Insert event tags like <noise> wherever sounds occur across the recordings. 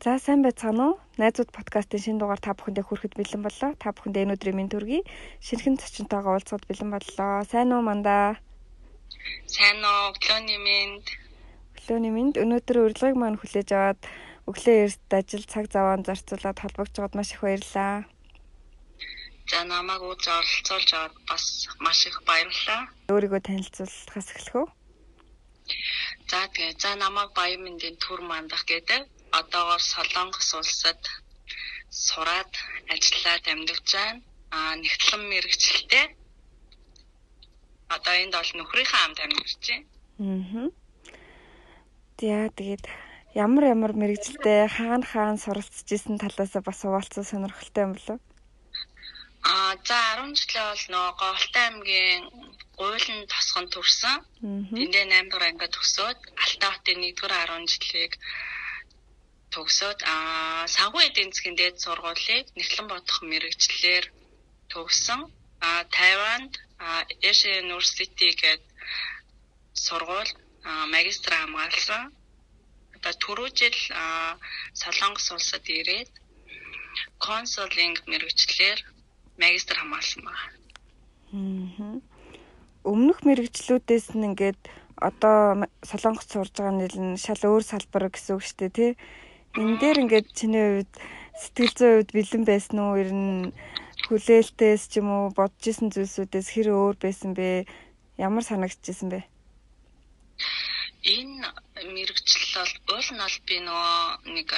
За сайн байцгаана уу? Найзууд подкастын шинэ дугаар та бүхэндээ хүрэхэд бэлэн боллоо. Та бүхэндээ энэ өдрийн минь төргий шинэхэн зочинтойгоо уулзахад бэлэн боллоо. Сайн уу мандаа? Сайн уу? Өглөөний минь. Өглөөний минь. Өнөөдөр урилгыг маань хүлээж аваад өглөө эрт ажил цаг заваан зарцуулаад холбогдож байгаад маш их баярлалаа. За намайг үз оролцуулж аваад бас маш их баярлалаа. Өөрийгөө танилцуулахаас эхлэх үү? За тэгээ за намайг Баямэндийн төр мандах гэдэг одоогоор Солонгос улсад сураад ажиллаад амьдарч байна. Аа нэгтлэн мэрэгчлээ. Одоо энд бол нөхрийнхээ хамт амьдарч байна. Аа. За тэгээд ямар ямар мэрэгчлээ хаана хаана суралцж исэн талаас бас хуваалцсан сонирхолтой юм болов? Аа за 10 жилээ бол нөгөө Говьтай аймгийн гуйлан тосгон төрсөн. Тэндээ 8 дугаар ангид төгсөөд Алтай хотын 1-р 10 жилийг төгсөөд аа санхүү эдийн засгийн дээд сургуулийг Нэхлэн бодох мэрэгчлэлээр төгсөн. Аа Тайванд Asia University гэдэг сургууль магистр хамгаалсан. Одоо түрүү жил Солонгос улсад ирээд консулинг мэрэгчлэлээр магистр хамгаалсан байна. Аа. Өмнөх мэрэгчлүүдээс нь ингээд одоо Солонгос сурж байгаа нь л шал өөр салбар гэсэн үг шүү дээ тий. Энэ дээр ингээд чиний хувьд сэтгэл зүйн хувьд бэлэн байсан уу? Ер нь хүлээлтээс ч юм уу бодож исэн зүйлсүүдээс хэр өөр байсан бэ? Ямар санагдчихсэн бэ? Энэ мэрэгчлэл бол уул нь бол би нөгөө нэг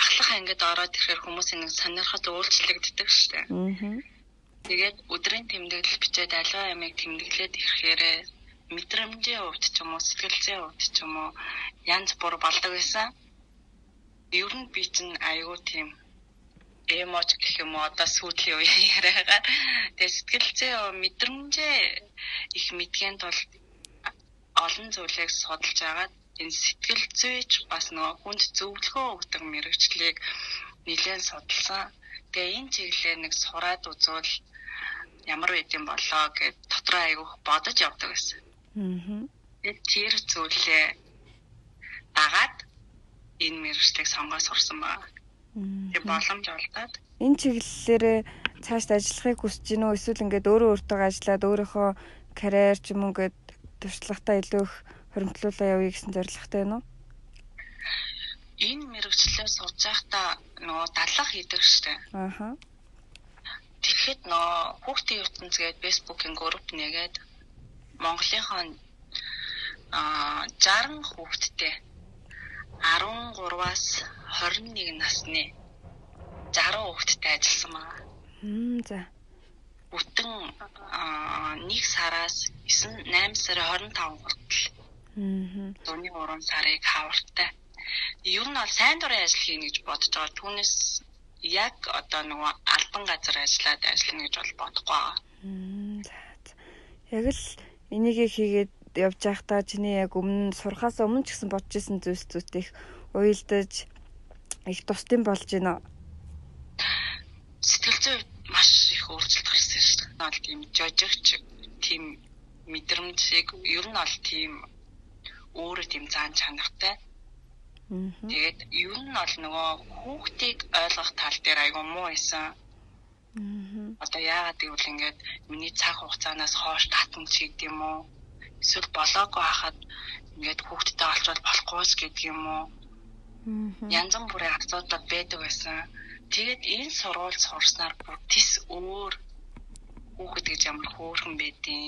ахлах ангид ороод ирэхээр хүмүүсийн нэг сонирхол үйлчлэгддэг шүү дээ. Аа. Тэгээд өдрийн тэмдэглэл бичээд аливаа ямыг тэмдэглээд ирэхээр мэдрэмжийн хувьд ч юм уу сэтгэл зүйн хувьд ч юм уу янз бүр болдог байсан ер нь би чинь айгүй тийм эмоч гэх юм уу одоо сүүлийн үеийн <laughs> яриагаар тэгээ сэтгэл зүй мэдрэмжээ их мэдгэнд бол олон зүйлийг судалж агаад энэ сэтгэл зүйч бас нөгөө хүнд зөвлөгөө өгдөг мэрэгчлийг нэлээд судалсан. Тэгээ энэ чиглэлээ нэг сураад үзвэл ямар байд юм болоо гэд дотроо айгүйх бодож явдаг байсан. Аа. Тэр зүйлээ дагаад энэ мэрэгчлийг сонгоод сурсан байна. Тэг боломж олдоод энэ чиглэлээрээ цаашд ажиллахыг хүсэж гинөө эсвэл ингээд өөрөө өөртөө ажиллаад өөрийнхөө карьер ч юм уу гээд туршлагатай илүү их хөрөнгөлүүлээ явъя гэсэн зорилготой байна уу? Энэ мэрэгчлээ сурж байхдаа нөгөө дадлах хийдэг штэ. Ааха. Тэгэхэд нөгөө хүүхдийн ертөнц гээд фэйсбүүкийн групп нэгээд Монголынхон аа 60 хүүхэдтэй 13-аас 21 насны 60 хүүхэдтэй ажилласан байна. Хм за. Бүтэн нэг сараас 9 8 сарын 25 хүртэл. Аа. Дууны 3 сарыг хавартай. Ер нь бол сайн дурын ажил хийнэ гэж бодож байгаа. Түүнээс яг одоо нөгөө албан газар ажиллаад ажиллана гэж бол бодохгүй байгаа. Яг л энийг хийгээд явж байхдаа чиний яг өмнө сурахаас өмнө ч гэсэн бодож исэн зүйлс зүйтэй их уйлдаж их тусдын болж байна. Сэтгэл зүй маш их өөрчлөлт гарсан шүү дээ. Бол тийм жожигч тийм мэдрэмжийг ер нь бол тийм өөрөө тийм заан чанартай. Тэгээд ер нь бол нөгөө хүүхдийг ойлгох тал дээр айгүй муу байсан. Одоо яагаад гэвэл ингээд миний цаг хугацаанаас хойш татан ч гэдэг юм уу эсвэл болоогүй хахад ингээд хүүхдтэй олцвол болохгүйс гэдэг юм уу. Янз бүрийн асуудал байдаг байсан. Тэгээд энэ сургууль сурснаар бүр тис өөр хүүхэд гэж ямар хөөрхөн байдیں۔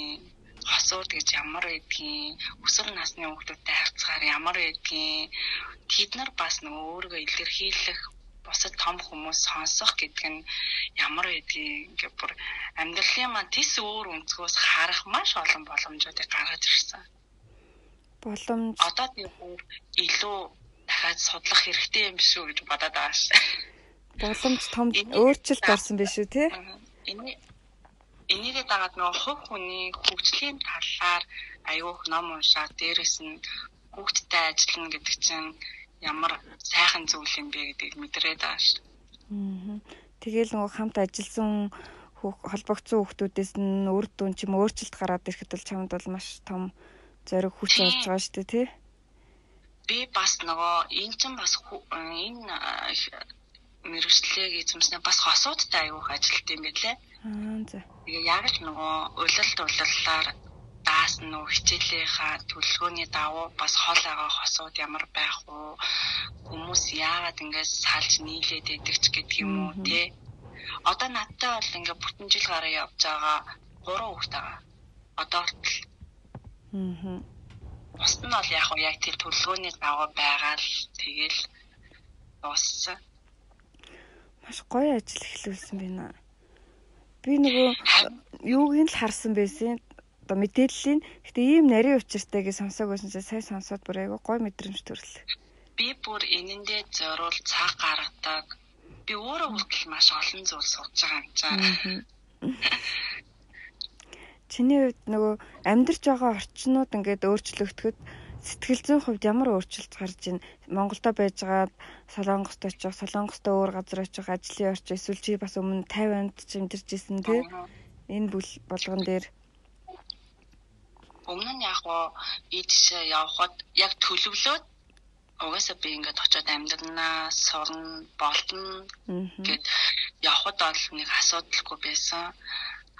Хосууд гэж ямар байдгийг, өсвөр насны хүүхдүүдтэй харьцахаар ямар байдгийг тэд нар бас нөгөө өөрийгөө илэрхийлэх бусад том хүмүүс сонсох гэдэг нь ямар байдгийг ингээ бүр амьдралын маань тис өөр өнцгөөс харах маш олон боломжуудыг гаргаж ирсэн. Боломж одоо тийм илүү дахиад судлах хэрэгтэй юм шүү гэж бодоод байгаа ш. Боломж том өөрчлөлт орсон биш үү те? Энэ энийгээ дагаад нөгөө хувь хүний хөгжлийн талаар аюух ном уншаад дээрэс нь хүүхдтэй ажиллана гэдэг чинь ямар сайхан зүйл юм бэ гэдгийг мэдрээд байгаа шүү. Аа. Тэгэл нөгөө хамт ажилласан холбогдсон хүмүүсээс нь үр дүн ч юм өөрчлөлт гараад ирэхэд бол чамд бол маш том зориг хүч болж байгаа шүү дээ тий. би бас нөгөө эн чинь бас энэ мэрэгчлэгийг эзэмснээ бас хосуудтай аюух ажилт юм билээ. Аа за. Тэгээ яг л нөгөө улалт улаллаар даасан нөө хичээлийнхаа төлөвлөгөөний давуу бас хол байгаа хосууд ямар байх уу хүмүүс яагаад ингэж салж нийлээд идэх ч гэдэг юм уу те? Одоо надтай бол ингээ бүтэн жил гараа явж байгаа гурван хүүхэд байгаа одоо л аа Бусд нь бол яг уу яг тэр төлөвлөгөөний дагуу байгаа л тэгэл дууссан. Маш гоё ажил эхлүүлсэн байна. Би нөгөө юуг нь л харсан байсан одоо мэдээллийн гэтээ ийм нарийн учиртай гэж сонсоог байсан чинь сайн сонсоод бүр айгүй гой мэдрэмж төрлөө. Би бүр энэндээ зориул цаг гаргадаг. Би өөрөө хүртэл маш олон зүйл сурж байгаа юм чаа. <laughs> Чиний хувьд нөгөө амьдарч байгаа орчнууд ингээд өөрчлөгдөхөд сэтгэл зүйн хувьд ямар өөрчлөлт гарч ийн Монголдо байж байгаа Солонгост очих, Солонгостой өөр газар очих, ажлын орч эсвэл чи бас өмнө 50-нд ч амьдарч исэн тий. Энэ бүл болгон дээр өмнө нь яг гоо ийдшээ явхад яг төлөвлөөд угаасаа би ингээд очиод амьдрнаа сурна болтно гэд явхад бол нэг асуудалгүй байсан.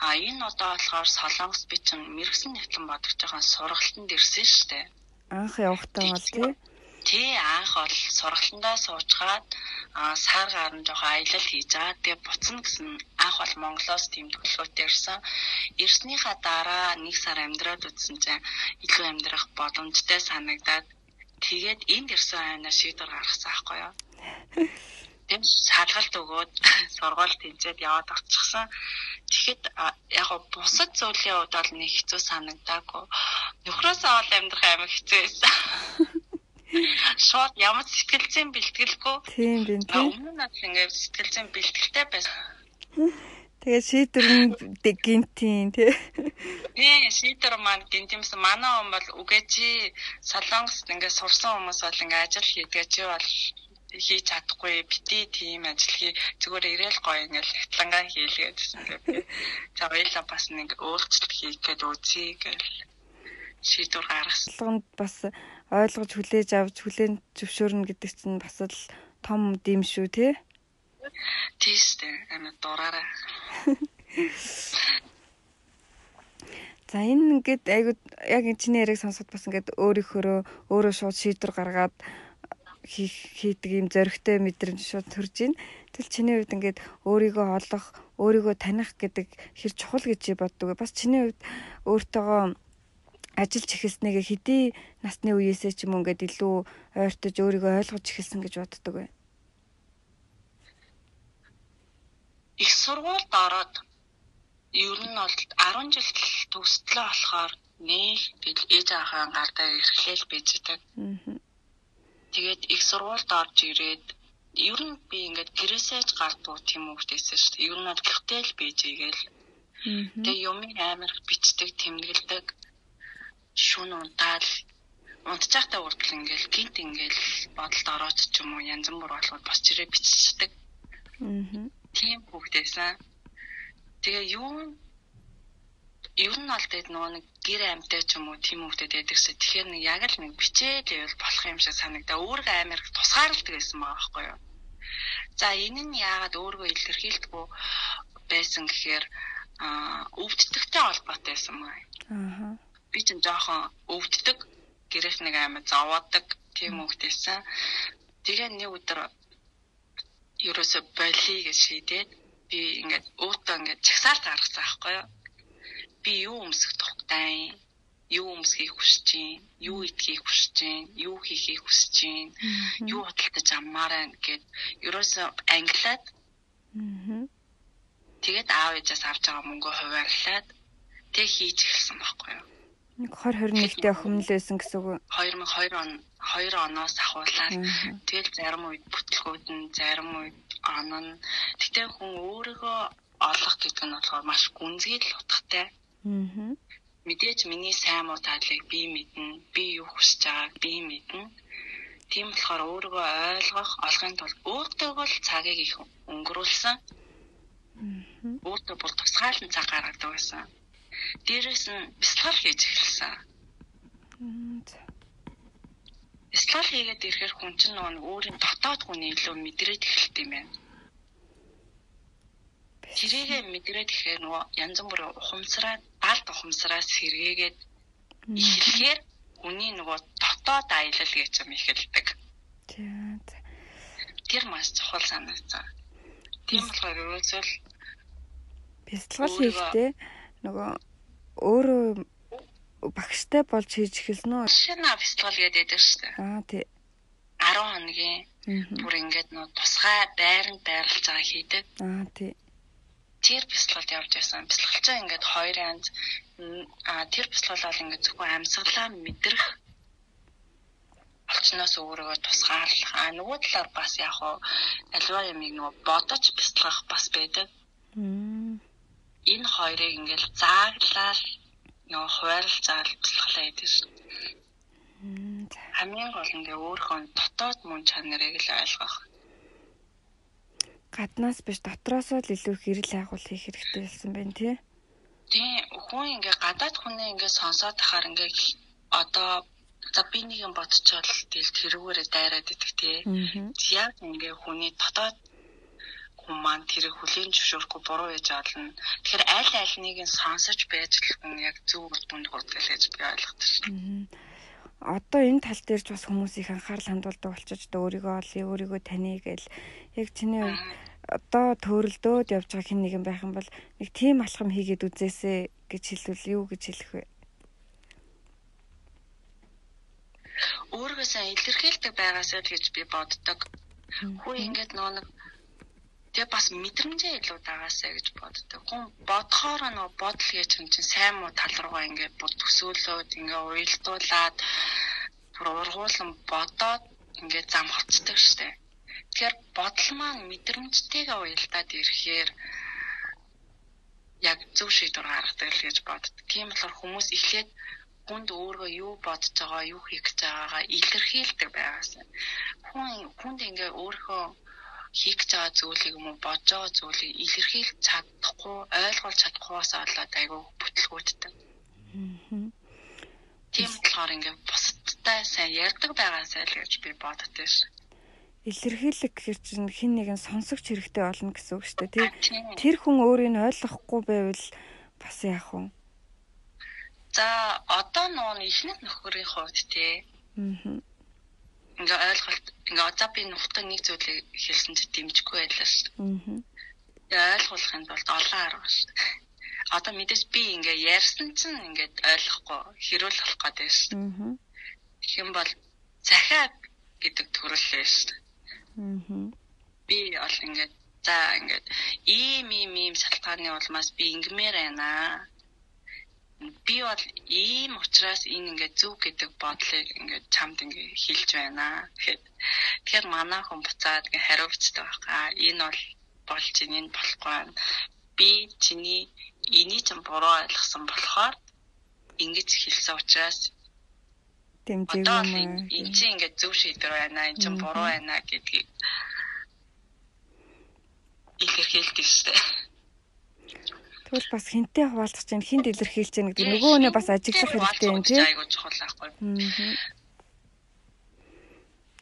А энэ одоо болохоор Солонгос би чинь мэрэгсэн нэвтлэн бодож байгаа сургалтанд ирсэн шүү дээ. Анх явахтаа бол тий Тий анх бол сургалтандаа суучгаад сар гарan жоохон аялал хийж байгаа. Тэгээ буцна гэсэн анх бол Монголоос төлөвлөгөөтэй ирсэн. Ирснийхаа дараа нэг сар амьдраад үзсэн чинь илүү амьдрах боломжтой санагдаад тэгээд энд ирсэн айнаа шийдвэр гаргасан аахгүй юу. <laughs> Тэм шалгалт өгөөд <laughs> сургууль тэнцээд яваад орчихсон. Тэгэхэд яг го бусад зүйлийн хувьд бол нэг хэцүү санагдаагүй. Нөхрөөсөө ол амьдрах амар хэцүү байсан. <laughs> шууд ямар сэтгэлзэн бэлтгэлгүй. Тийм би. Өмнө нь л ингээд сэтгэлзэн бэлтгэлтэй байсан. Тэгээ шийдвэр нь гинтийн тий. Тийм шийдвэр маань гинтимс манай хүн бол үгээ чи солонгост ингээд сурсан хүмүүс бол ингээд ажил хийдгээ чи бол хийж чадахгүй бити тийм ажил хий зүгээр ирээл гоё ингээл хятлангаа хийлгээд гэсэн. За баялаа бас нэг өөрчлөлт хийх гээд үзье гэж шийдвэр гаргасан. бас ойлгож хүлээж авч хүлээн зөвшөөрнө гэдэг чинь бас л том дэм шүү тий. Тийш дээ. Ана дураараа. За энэ ингээд айгу яг чиний яриг сонсоход бас ингээд өөрийнхөө өөрөө шууд шийдвэр гаргаад хийх хийдэг юм зөрөгтэй мэдрэмж шууд төрж байна. Тэгэл чиний хувьд ингээд өөрийгөө олох, өөрийгөө таних гэдэг хэр чухал гэж боддог. Бас чиний хувьд өөртөөгөө ажиллаж эхэлснээгээ хэдий насны үеэсээ ч юм уу ингээд илүү ойртож өөрийгөө ойлгож эхэлсэн гэж боддог бай. Их сургуульд ороод ер нь бол 10 жил төгсдлөө болохоор нэг тэгэл ээж ахаа гардаа эрхлээл бийждэг. Тэгээд их сургуульд орж ирээд ер нь би ингээд гэрээсээж гардуу тийм үгтэйсэн шүү дээ. Ер нь бол гэртэл бийжээгээл. Тэгээ юм амар бичдэг, тэмдэглэдэг шүүн унтаал унтчихтай үрдэл ингээл гинт ингээл бодолд ороод ч юм уу янз бүр болгоод бос чирээ биччихдэг. Аа. Тийм хүүхдээсэн. Тэгээ юу ер нь аль тэгэд нөгөө нэг гэр амьтай ч юм уу тийм хүүхдэд байдагсаа тэгэхээр нэг яг л нэг бичээд ивэл болох юм шиг санагдаа өөргөө амар тусгаарладаг байсан байгаа байхгүй юу. За энэ нь яагаад өөргөө илэрхийлдэггүй байсан гэхээр өвдөлттэй холбоотой байсан маа. Аа би ч жоохон өвддөг гэрээс нэг амар зовоодаг тийм хөвгтэйсэн. Тэгээ нэг өдөр ерөөсө болий гэж шийдээд би ингээд өөтөө ингээд чагсаал гаргасан аахгүй юу. Би юу өмсөх тухтай юу өмсөхийг хүсэж чинь, юу идэхийг хүсэж чинь, юу хийхийг хүсэж чинь, юу худалдаж аммаарай гэд ерөөсө англиад тэгээд аав ээжээс авч байгаа мөнгөө хуваарлаад тэг хийж эхэлсэн байхгүй юу. Нэг 2021 дэх өхөмл байсан гэсэн үг үү? 2002 он 2 оноос ахуулаад тэгэл зарим үед бүтлгүүд нь зарим үед он нь тэгтээ хүн өөрийгөө олох гэдэг нь болохоор маш гүнзгий л утгатай. Аа. Мэдээж миний сайн муу таалыг би мэднэ, би юу хүсэж байгааг би мэднэ. Тийм болохоор өөрийгөө ойлгох, олохын тулд өөртөө л цагийг их өнгөрүүлсэн. Өөртөө бүр тусгаалan цаг гаргадаг байсан Дээрээс нь бясалгал хийж эхэлсэн. бяцлал хийгээд ирэхээр хүн чинь нөгөө өөрийн дотоод хүний илүү мэдрээд эхэлт юм байна. Тэрийгэ мэдрээд ихээр нөгөө янз бүр ухамсараа далд ухамсараа сэргээгээд эхлэхээр хүний нөгөө дотоод аялал гэж юм эхэлдэг. Тэр маш чухал санагдсан. Тийм болохоор ерөөсөө бяцлал хийхдээ нөгөө өөрөө багштай болж хийж эхэлнэ үү? Шинэ фестивал гэдэг шүү дээ. Аа тий. 10 хоногийн бүр ингээд нөө тусгай байранд байрлаж байгаа хийдэг. Аа тий. Тэр бяцлагалд явж байсан. Бяцлагалчаа ингээд хоёр янз аа тэр бяцлал бол ингээд зөвхөн амьсгалаа мэдрэх олчноос өөрийгөө тусгаарлах. Аа нөгөө талаар бас яг хуу альва юмыг нөгөө бодож бяцлах бас байдаг. Энэ хоёрыг ингээд зааглал нөгөө хуваарлцаал туслахлаа гэдэг шин. Хамгийн гол нь өөрийнхөө дотоод мөн чанарыг л ойлгох. Гаднаас биш дотроосоо л илүү хэрэг хайгуул хийх хэрэгтэй болсон байна тий. Тий, хүн ингээ гадаад хүнээ ингээ сонсоод тахаар ингээ одоо за би нэг юм бодчихвол тэгэл тэрүүгээрээ дайраад идэх тий. Яг ингээ хүний дотоод хүн маань тэрийг хүлээн зөвшөөрөхгүй буруу гэж олно. Тэгэхээр аль аль нэг нь сонсож байж л хүн яг зөв үр дүнд хүрдэг гэж би ойлгодог шин. Одоо энэ тал дээр ч бас хүмүүс их анхаарал хандуулдаг болчихж одоо өөрийгөө олъё, өөрийгөө таних гэл яг чиний одоо төрөлдөөд явж байгаа хэн нэгэн байх юм бол нэг тийм алхам хийгээд үзээсэй гэж хэлвэл юу гэж хэлэх вэ? өөргөө сайн илэрхийлдэг байгаасаа л гэж би боддог. Хүү ингээд нөгөө нэг Тэгээ бас мэдрэмжээ илүү дагаасаа гэж боддог. Хүн бодохоор нөө бодол гэж юм чинь сайн муу тал руугаа ингээд бод төсөөлөөд ингээд уйлдуулаад ургуулсан бодоод ингээд замхацдаг штэ. Тэгэхээр бодол маань мэдрэмжтэйгээ уялдаад ирэхээр яг зөв шийдвэр гаргадаг л гэж боддог. Тийм болохоор хүмүүс эхлээд хүнд өөрөө юу бодож байгаа, юу хийх гэж байгаагаа илэрхийлдэг байгаасаа. Хүн хүнд ингээ өөрийнхөө хийх байгаа зүйлийг юм уу бодож байгаа зүйлийг илэрхийлж чадахгүй ойлгуулж чадахгүйгаас болоод айгүй бүтлгүүддэг. Тийм болохоор ингээм бусадтай сайн ярьдаг байгаасай л гэж би боддог ш. Илэрхийлэг гэхэр чинь хин нэгэн сонсогч хэрэгтэй болно гэсэн үг шүү дээ тий. Тэр хүн өөрийг ойлгохгүй байвал бас яах вэ? За одоо нуун ихнэг нөхөрийн хувьд тий. Аа ингээ ойлголт ингээ одоо би нухтаа нэг зүйлийг хэлсэн чи дэмжихгүй байлаа шүү. Аа. ойлгуулахын тулд олон арга шүү. Одоо мэдээж би ингээ ярьсан чинь ингээд ойлгохгүй хэрүүл болох гэдэг шүү. Аа. Тэгэх юм бол захиа гэдэг төрөлөө шүү. Аа. Би бол ингээд за ингээд ийм ийм ийм шалтгааны улмаас би ингмээр байна би бол ийм учраас энэ ингээд зөв гэдэг бодлыг ингээд чамд ингээд хэлж байна гэхэд тэгэхээр манай хүн буцаад ингээд хариуцдаг байгаа. Энэ бол болж энэ болохгүй. Би чиний энийг ч буруу ойлгосон болохоор ингэж хэлсэн учраас дэмжээгүй юм. Энэ чинь ингээд зөв шийдвэр байна. Энэ чинь буруу байна гэдгийг илэрхийлдэг шүү дээ. Тэгвэл бас хинтээ хуваалцах чинь хинт илэрхийлж яах гэдэг нөгөөнөө бас ажиглах хэрэгтэй юм тий. Айгуу чухал байхгүй.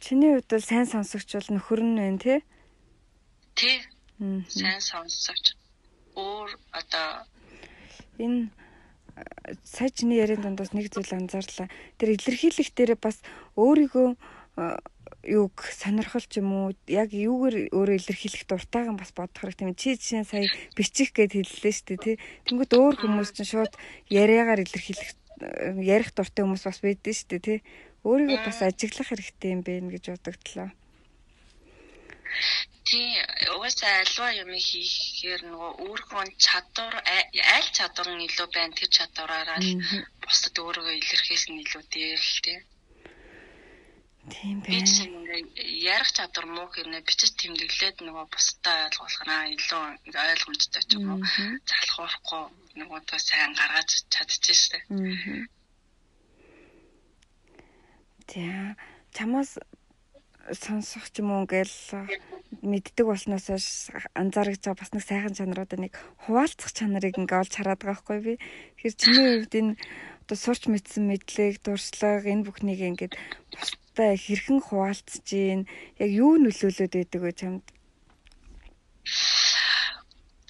Чиний хувьд бол сайн сонсогч бол нөхөр нь байна тий. Тий. Сайн сонсогч. Өөр одоо энэ сая чиний яриан дундаас нэг зүйл анзаарлаа. Тэр илэрхийлэх дээр бас өөрийгөө юуг сонирхол ч юм уу? Яг юугаар өөрөө илэрхийлэх дуртайгаа бас бодох хэрэг тийм чи жишээ сая бичих гэд хэллээ шүү дээ тий. Тэнгүүд өөр хүмүүс чинь шууд яриагаар илэрхийлэх ярих дуртай хүмүүс бас байдэн шүү дээ тий. Өөрийгөө бас ажиглах хэрэгтэй юм байна гэж бодогдлоо. Тий угаасаа альва юм хийхээр нөгөө өөрийнхөө чадвар аль чадвар нь илүү байна? Тэр чадвараараа л бусдад өөрийгөө илэрхийлэх нь илүү дээр л тий Тийм. Би чинь ярих чадвар муу хэрнээ бичиж тэмдэглээд нөгөө бусдаа ойлгуулахнаа илүү ойлгомжтой ч юм уу залхуурахгүй нөгөө тоо сайн гаргаж чадчихжээ. За чамаас сонсох ч юм уу ингээл мэддэг болсноос анзаарч байгаа бас нэг сайхан чанаруудаа нэг хуваалцах чанарыг ингээ олж хараад байгаа байхгүй би. Тэгэхээр чиний хувьд энэ одоо сурч мэдсэн мэдлэг, дуршлаг энэ бүхнийг ингээд бусдаа хэрхэн хуваалцж гин яг юу нөлөөлөд байдаг вэ чамд?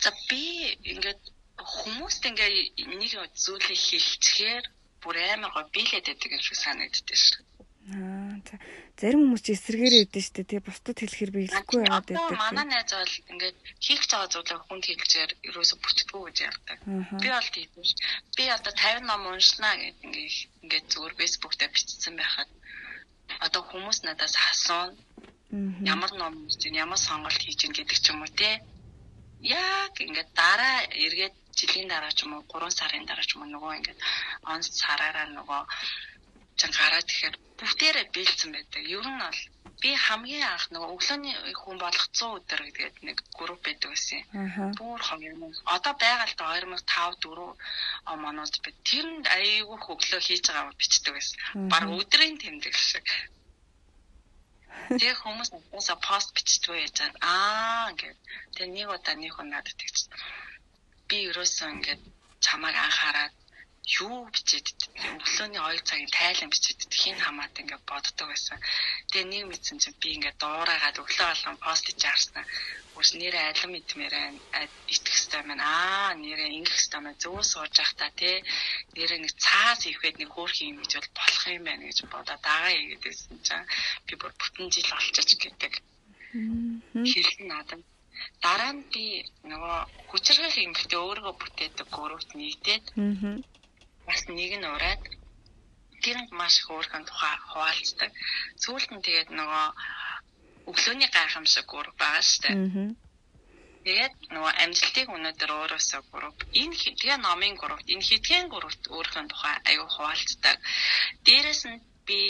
За би ингээд хүмүүст ингээ нэг зүйлийг хэлчихээр бүр амар гоо биелээд байдаг юм шиг санагддаг шүү. Аа зарим хүмүүс ч эсрэгээр өгдөн штэ тий бусдад хэлэхэр биелэхгүй яваад байдаг. Манай найз бол ингээд хийх байгаа зүйлээ хүнд хэлжээр ерөөсө бүтдэггүй гэж ярьдаг. Би бол тийм ш. Би одоо 50 ном уншнаа гэдэг ингээд ингээд зүгээр фэйсбુક дээр бичсэн байхад одоо хүмүүс надаас асуун ямар ном чинь ямар сонголт хийж гин гэдэг ч юм уу те яг ингээд дараа эргээд жилийн дараа ч юм уу 3 сарын дараа ч юм уу нөгөө ингээд он сараараа нөгөө чан гараад ихээр бүгдээрээ биелсэн байдаг. Ер нь бол би хамгийн анх нөгөө өглөөний хүн болох 100 өдөр гэдэг нэг групп байдаг байсан. Бүүр хамгийн одоо байгаль та 2005 4 оноод би тэрэнд аяйгүйх өглөө хийж байгаа бичдэг байсан. Баг өдрийн тэмдэг шиг. Тэгээ хүмүүс надаас пост бичдэг байж байгаа. Аа ингээд тэгээ нэг удаа нэг хүн надад тэгч. Би ерөөсөө ингээд чамайг анхаарад юу бичээд өглөөний 2 цагийн тайлан бичээд хин хамаатай ингээд боддог байсан. Тэгээ нэг мэдсэн чинь би ингээд дуурайгаад өглөө болгон пост хийж арсан. Үс нэрээ алим идмээрээ итгэх хэвээр маань аа нэрээ ингэх хэвээр маань зөв сууж явах та тий нэрээ нэг цаас ихэд нэг хөөх юм гэж бол болох юм байна гэж бодоод дагаа ийгээдсэн чинь би бүр бүтэн жил олчиж гэдэг. Хэлсэн надад. Дараа нь би нөгөө хүчрэх эмэгтэй өөрийгөө бүтээдэг гуравт нийтээд бас нэг нь ураад тэр нь маш их өөрхөн тухай хуваалцдаг. Сүүлд нь тэгээд нөгөө өглөөний гайхамшиг гур байгаа шүү дээ. Тэгээд нөгөө амжилтыг өнөөдөр өөрөөсөө групп энэ тэгээ номын групп энэ хитгэн группт өөрхөн тухай аюу хуваалцдаг. Дээрээс нь би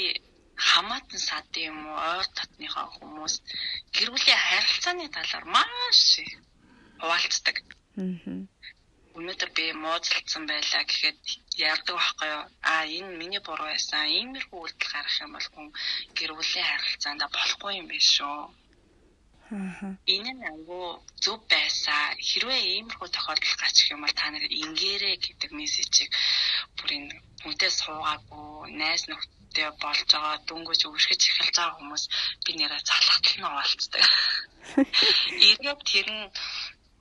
хамаатан сад юм уу ойр татныхаа хүмүүс гэр бүлийн харилцааны талаар маш их хуваалцдаг. Аа өнөөдөр би муудалцсан байлаа гэхэд яадаг байхгүй юу? А энэ миний буруу байсан. Иймэрхүү үйлдэл гарах юм бол хүн гэр бүлийн харилцаанд болохгүй юм биш шүү. Энэ нь агуу зөв байсаа. Хэрвээ иймэрхүү тохиолдол гарчих юм бол та нар ингээрэй гэдэг мессежийг бүр энэ хүнтэй суугаагүй, найз нөхдөд болж байгаа дүнгэж өвөрхөж эхэлж байгаа хүмүүс би нэрээ залхатал нь овалцдаг. Эргээд <laughs> тэр нь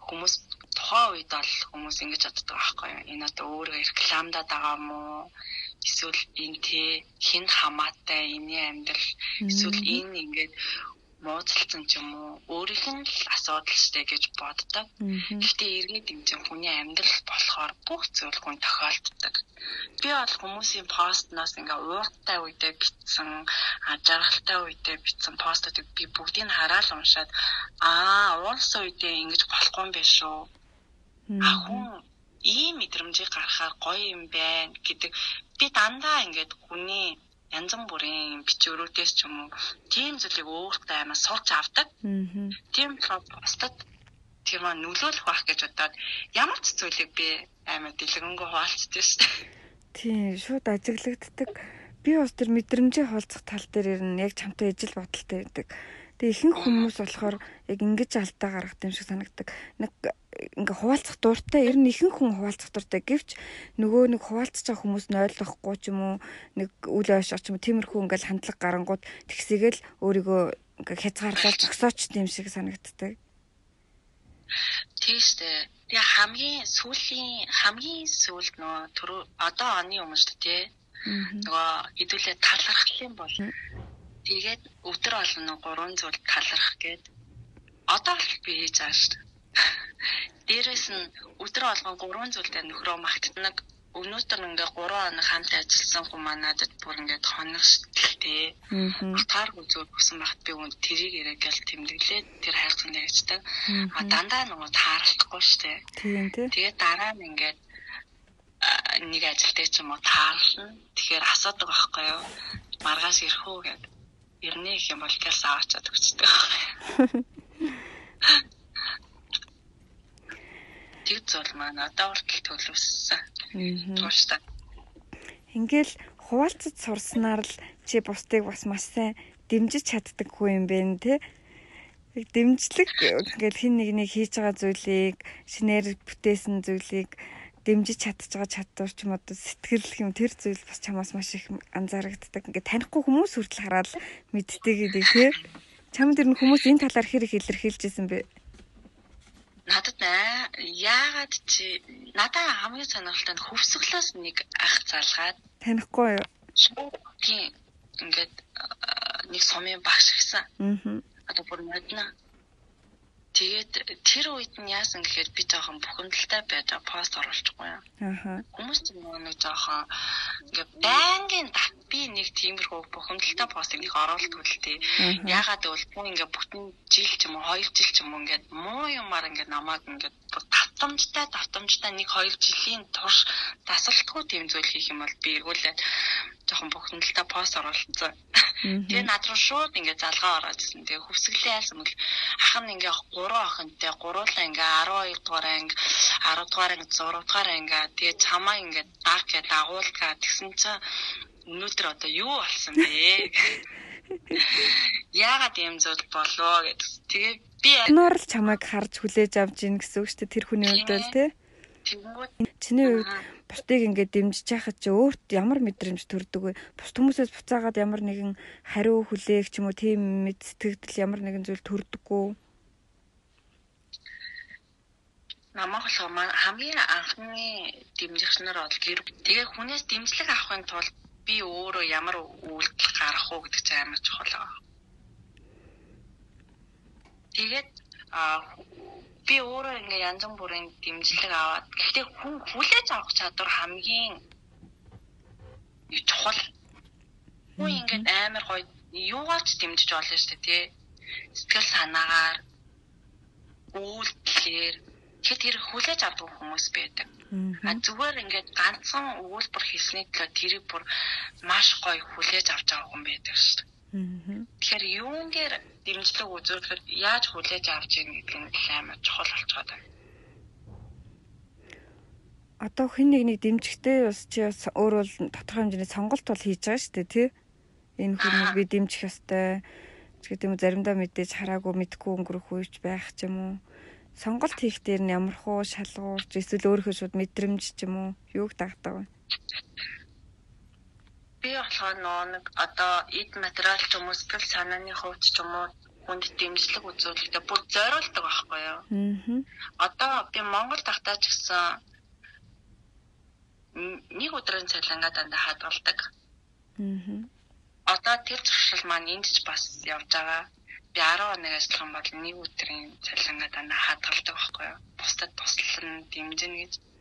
хүмүүс тухайн үед бол хүмүүс ингэж боддог байхгүй юу? Энэ одоо өөрөө рекламдаад байгаа мó? Эсвэл энэ тэ хинд хамаатай энэ амьдрал эсвэл энэ ингээд муудалцсан ч юм уу өөрийнх нь л асуудал штэ гэж боддог. Гэхдээ эргээд юм чинь хүний амьдрал болохоор бүх зүйл хүн тохиолддог. Би бол хүмүүсийн постноос ингээ ууртай үедээ битсэн, жаргалтай үедээ битсэн постуудыг би бүгдийг хараад уншаад аа уурсан үедээ ингэж болохгүй юм биш үү? А хүн ийм мэдрэмжийг гаргахаар гоё юм байна гэдэг би дандаа ингээд хүний янз бүрийн бичвэрүүдээс ч юм уу тийм зүйлийг өөртөө аймаа сурч авдаг. Тийм постод тийм аа нөлөөлөх байх гэж бодоод ямар ч зүйлийг би аймаа дэлгэнгүй хуваалцдаг шүү дээ. Тийм шууд ажиглагддаг. Би бас тэр мэдрэмжийн холцох тал дээр ирнэ яг чамтай ижил бодолтой байдаг. Тэгээ ихэнх хүмүүс болохоор яг ингэж алдаа гаргах юм шиг санагдаг. Нэг ингээ хуваалцах дуртай ер нь ихэнх хүн хуваалцах дуртай гэвч нөгөө нэг хуваалцаж байгаа хүмүүс нь ойлгохгүй ч юм уу нэг үл ойшоо ч юм уу тиймэрхүү ингээл хандлага гарангууд тэгсэгээл өөрийгөө ингээ хязгаарлал зогсооч тийм шиг санагддаг. Тийштэй. Тэгээ хамгийн сүүлийн хамгийн сүүлд түрүү одоо оны өмнө шүү дээ. Нөгөө хэдүүлээ талархал юм бол тэгээд өдөр болгоно гурван зүйл талархах гээд одоо л би хийж байгаа шүү дээ <laughs> Дээрээс нь өдөр болгон гурван зүйлээр нөхрөө магтдаг. Өнөөдөр ингээ 3 хоног хамт ажилласан хүмүүс манадад бүр ингээ хоног шилтэй. Атааргүй зүйл өгсөн багт би үн тэрийг яриагэл тэмдэглээ тэр хайрцагнаа ярьцдаг. А дандаа нөгөө таарахгүй штэ. Тэгээд дараа нь ингээд нэг ажилтай ч юм уу таарлна. Тэгэхээр асуудаг байхгүй юу? Маргааш ирэх үү гэд. Ирнэ гэх юм бол гэлс аваачаад өгчдөг. тэг зул маань одоо хүртэл төлөвссөн. Тууштай. Ингээл хуваалцаж сурснаар л чи бусдыг бас маш сайн дэмжиж чаддаг хүн юм бэ те. Дэмжлэг ингээл хин нэгнийг хийж байгаа зүйлийг шинээр бүтээсэн зүйлийг дэмжиж чадчих байгаа чадвар ч юм уу сэтгэл юм тэр зүйл бас чамаас маш их анзаарагддаг. Ингээ танихгүй хүмүүс хүртэл хараад мэддэг гэдэг тий. Чам дэр нь хүмүүс энэ талаар хэрэг илэрхийлжсэн бэ? Надад аа яагаад чи надаа хамгийн сонирхолтой нь хөвсгөлөөс нэг ах залгаад танихгүй юу? Тийм ингээд нэг сумын багш гэсэн. Аа. Одоо бүр модно Тэгээд тэр үед нь яасан гэхээр би жоохон бухимдалтай байж пост оруулчихгүй юм. Аа. Хүмүүс ч нэг жоохон ингээ байнгын би нэг тиймэрхүү бухимдалтай постыг нэг оруулдаг л тээ. Ягаад гэвэл бүр ингээ бүтэн жил ч юм уу, хоёр жил ч юм уу ингээ муу юмар ингээ намайг ингээ татамжтай татамжтай нэг хоёр жилийн турш дасалтгүй тийм зүйл хийх юм бол би эргүүлээд жоохон бухимдалтай пост оруулсан. Тэгээ над руу шууд ингээ залгаа ороодсэн. Тэгээ хөвсгөлээ яасан бол ах нь ингээ 3 охинтой гуруулаа ингээ 12 дугаар анги 10 дугаар анги 6 дугаар анги тэгээ чамаа ингээ даг гэ дагуулгаа тэгсэн чинь өнөөдөр одоо юу болсон бэ? <laughs> Яагаад юм зүйл болов гэдэг. Тэгээ би нор л чамайг харж хүлээж авч ийн гэсэн үг шүү дээ тэр хүний хувьд л тий. Чиний хувьд бусдыг ингээд дэмжиж яхад чи өөрт ямар мэдрэмж төрдөг вэ? Бус хүмүүсээс буцаагаад ямар нэгэн хариу хүлээх ч юм уу тийм мэд сэтгэгдэл ямар нэгэн зүйл төрдөггүй. намайг болохоор хамгийн анхны дэмжигчнэр бол гэр тэгээ хүнээс дэмжлэг авахын тулд би өөрөө ямар үйлдэл гарах уу гэдэг чинь амар чухал байгаа. Тэгээд би өөрөө ингээ янз бүрийн дэмжлэг аваад гэхдээ хүн хүлээж авах чадвар хамгийн чухал. Хүн ингээ амар гоё юугаач дэмжиж болно шүү дээ тий. Сэтгэл санаагаар үйлдэлээр тэгэхэд тэр хүлээж авдаг хүмүүс байдаг. А зүгээр ингээд ганцхан өгүүлбэр хийсний төлөө тэрийг бүр маш гоё хүлээж авч байгаа хүн байдаг шүү дээ. Тэгэхээр юунгээр дэмжлэг үзүүлэхэд яаж хүлээж авч ийн гэдэг нь амар чухал болчиход байна. Одоо хэн нэг нэг дэмжихтэй бас чи бас өөр бол тодорхой хэмжээний сонголт бол хийж байгаа шүү дээ тий. Энэ хүнийг би дэмжих ёстой. гэдэг юм заримдаа мэдээж хараагүй мэдгүй өнгөрөх үеч байх ч юм уу. Сонголт хийх дээр нь ямар хуу шалгуурч эсвэл өөрийнхөө шууд мэдрэмж ч юм уу юуг дагдаг вэ? Би болохоор нэг одоо эд материал ч юм уу сэтгэл санааны хувьд ч юм уу хүнд дэмжлэг үзүүлэхдээ бүр зориулдаг байхгүй юу. Аа. Одоо би Монгол тахтаа ч гэсэн нэг өдрийн цалингаа дандаа хадгалдаг. Аа. Одоо тэр зуршил маань энд ч бас явж байгаа. Би 10 хоног ажиллах юм бол нэг өдрийн цалингаа дандаа хадгалдаг байхгүй юу. Бусдад туслан дэмжинэ гэж. Аа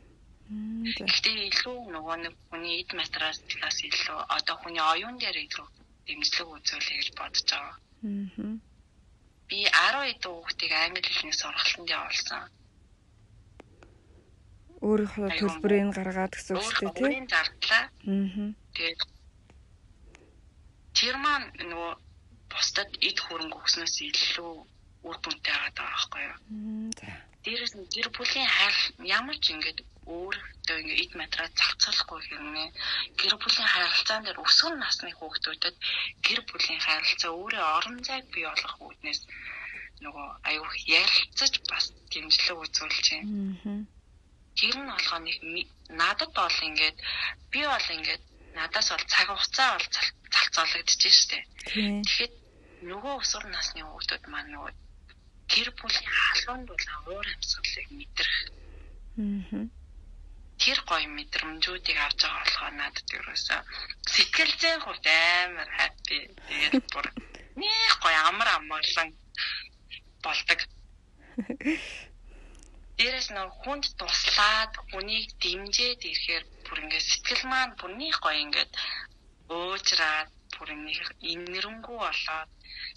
Гэхдээ илүү нөгөө нэг хүний эд материалаас илүү одоо хүний оюун дээр илүү дэмжлэг үзүүлэх гэж бодож байгаа. Аа. Би 10 эд хүүхдийг англи хэлний сургалтанд явуулсан. Өөрийнхөө төлбөрийг гаргаад гэсэн үг шүү дээ тийм. Өөрийн зардлаа. Аа. Тэгээд тэр маань нөгөө бусдад эд хөрөнгө өгснөөс илүү үр дүнтэй байгаа даа байхгүй юу? За. Дээрээс нь гэр бүлийн хайр ямар ч ингэдэг өөртөө ингээ эд материал зарцуулахгүй хэрнээ гэр бүлийн харилцаан дээр өсвөр насны хүүхдүүдэд гэр бүлийн харилцаа өөрөө орон зайг бий болгох үүднээс нөгөө аюух ярилцаж бас дэмжлэг үзүүлж байна. Тэр нь болохоо нэг надад бол ингээд би бол ингээд надаас бол цаг хугацаа бол залцуулагдчих штеп. Тэгэхэд нөгөө өсвөр насны хүүхдүүд маань нөгөө гэр бүлийн халуунд бол уур амьсгалыг мэдрэх. Аа тэр гоё мэдрэмжүүдийг авч байгаа болохоор надад ерөөсөө сэтгэл зүйн хувьд амар хаппи. Тэгээд бүр нэг гоё амар амгалан болдог. Дээрээс нь хүнд туслаад хүнийг дэмжиж ирэхээр бүр ингээд сэтгэл маань бүр нэг гоё ингээд уужраад бүр нэг инэрэнгүү болоод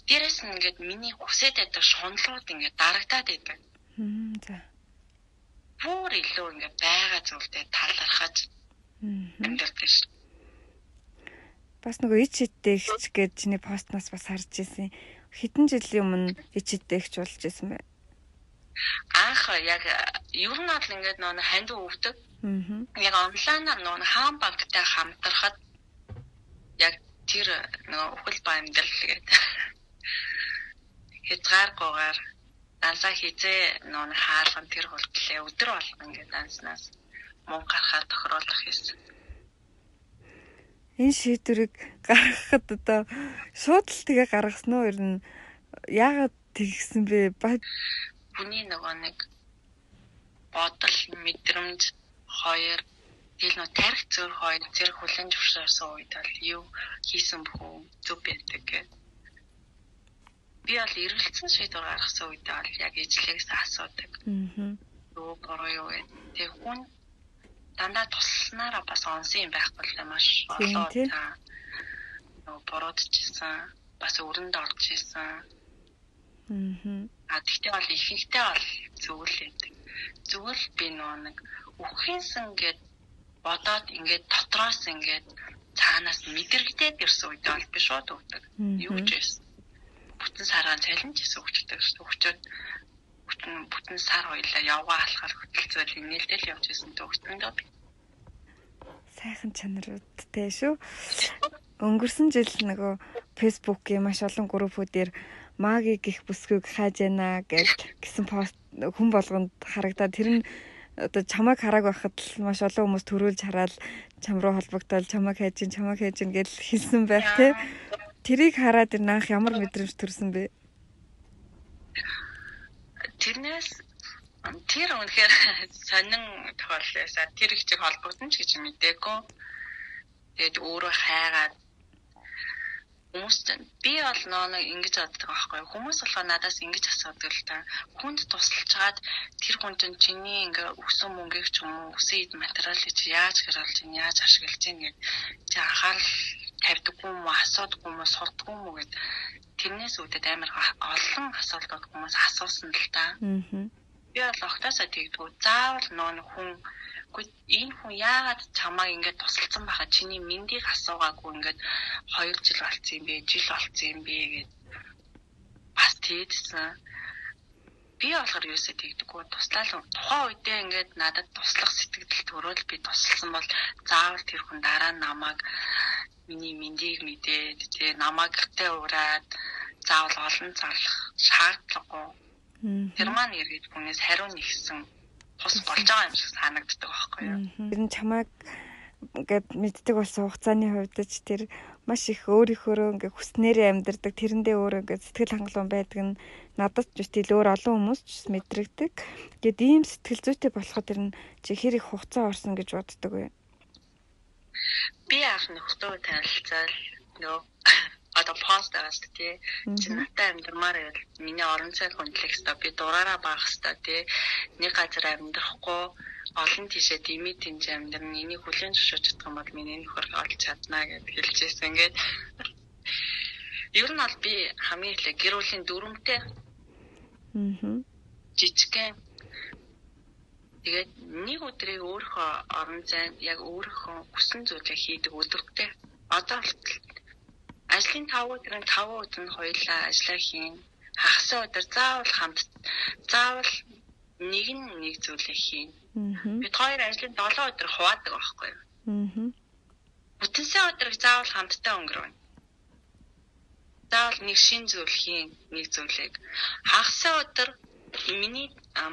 дээрээс нь ингээд миний хүсэж байдаг шунлууд ингээд дарагдаад байдаг. За бүр илүү ингээ байгаа зүйлдээ талархаж амьдардаг ш. Бас нөгөө ич хиттэйгч гэж чиний постнаас бас харж ирсэн. Хэдэн жилийн өмнө ич хиттэйгч болж исэн бэ? Анх яг ер нь бол ингээд нөгөө ханд өвдөг. Аа. Яг онлайнаар нөгөө хаан банктай хамтрахад яг тэр нөгөө өхөл ба амьдрал гэдэг хязгааргүйгээр дансаа хизээ нүүн хаалган тэр болтлээ өдөр болгон ингээд данснаас мөн гарахаар тохируулах хийсэн. Энэ шийдвэрийг гаргахад одоо шууд л тэгээ гаргасан уу ер нь яагаад тэгсэн бэ? Хүний нөгөө нэг бодол мэдрэмж хоёр тэгэл нөө тарих зөөр хоёр зэрэг хүлэн зөвшөөрсөн үед бол юу хийсэн бөхөө зөв байдаг гэх. Би бол эргэлцсэн шийдвэр гаргасан үед бол яг ижлэгээс асуудаг. Аа. Юу буруу юу вэ? Тэг хүн дандаа тусласнараа бас онсон юм байхгүй л маш олон нөгөө буруудчихсан бас өрөнд орж исэн. Аа. А тэгтээ бол ихэнхдээ бол зөвл байдаг. Зөвл би нөгөө нэг үхэнсэн гэд бодоод ингээд дотроос ингээд цаанаас мэдрэгдээд ирсэн үед бол би шууд өгдөг. Юу ч байсан. Бүтэн сараа цалинж гэсэн өгчдөг. Өгчөөд бүтэн бүтэн сар хоёлаа явгаа алхаар хөтөлцөөл инээлдэл явж исэн төгсдөн дөө би. Сайхан чанаруудтай шүү. Өнгөрсөн жил нөгөө фэйсбүүкийн маш олон группүүдээр маги гих бүсгүйг хааж яана гэж гисэн пост хүн болгонд харагдаад тэр нь одоо чамайг харааг байхад л маш олон хүмүүс төрүүлж хараад чам руу холбогдоод чамайг хайж ин чамайг хайж ин гэж хэлсэн байх тий. Тэрийг хараад энэ анх ямар мэдрэмж төрсөн бэ? Тэрнээс тэр үнэхээр сонин тохиоллоосаа тэр их чиг холбогдсон ч гэж мэдээгүй. Тэгээд өөрөө хайгаад хүмүүс би бол нөө ингэж боддог байхгүй хүмүүс болохоо надаас ингэж асуудаг л та хүнд тусалж чаад тэр хүнд нь чиний ингээ өгсөн мөнгөийг ч юм уу өсөн эд материалыг чи яаж хэрэглэж чинь яаж ашиглаж чинь гэж чи анхаарал тавьдаггүй юм уу асуудаггүй юм уу сурдаггүй юм уу гэд тэрнээс үүдээд амар олон асуултууд хүмүүс асуусан л та. Аа. Би бол огтосоо тэгдэггүй заавал нөө хүн энэ хүн яагаад чамайг ингэж тусалсан байхад чиний мэндийг асуугаагүй ингэж 2 жил болцсон юм бэ, жил болцсон юм бэ гэж бас тийдсэн. Би болохоор юусаа тэгдэггүй туслал тухайн үедээ ингээд надад туслах сэтгэл төрөөл би тусалсан бол заавал тэр хүн дараа намайг миний мэндийг мэдээд тэгээ намайг гэртээ ураад заавал олон зарлах шаардлагагүй. Тэр маань эргээд хүнээс хариу нэгсэн тус болж байгаа юм шиг санагддаг байхгүй юу. Тэр нь чамайг ингээд мэддэг болсон хугацааны хувьд ч тэр маш их өөрийнхөө ингээд хүснээрээ амьдардаг тэрэндээ өөрөө ингээд сэтгэл хангалуун байдаг нь надад ч биш илүү олон хүмүүс ч мэдрэгдэг. Гэт ийм сэтгэл зүйтэй болоход тэр нь чи хэр их хугацаа орсон гэж боддог вэ? Би анх нөхдөд танилцал нөө <coughs> одоо пост аваад тий чи надтай амьдрмаар байвал миний орон зай хөндлөх хэвээр би дураараа баах хэвээр тий нэг газар амьдрахгүй олон тийшээ дими тэнж амьдрын энийг хүлэн зөвшөөрч чадах юм бол миний нөхөр олж чаднаа гэж хэлжсэн. Ингээд ер нь бол би хамгийн эхлээ гэр бүлийн дүрмтэй аа жижигхэн тэгээд нэг өдрийг өөрөө орон зайд яг өөрөө хүссэн зүйлээ хийдэг өдөртэй одоо ажлын 5 өдрийн 5 өдөр нь хоёулаа ажиллаа хийн. Хагас өдөр заавал хамт заавал нэг нь нэг зүйлээ хийн. Бид хоёр ажлын 7 өдөр хуваадаг байхгүй юу? Аа. Бүтэнсээ өдрийг заавал хамтдаа өнгөрөөнө. Заавал нэг шин зүйл хийн, нэг зүйлийг. Хагас өдөр миний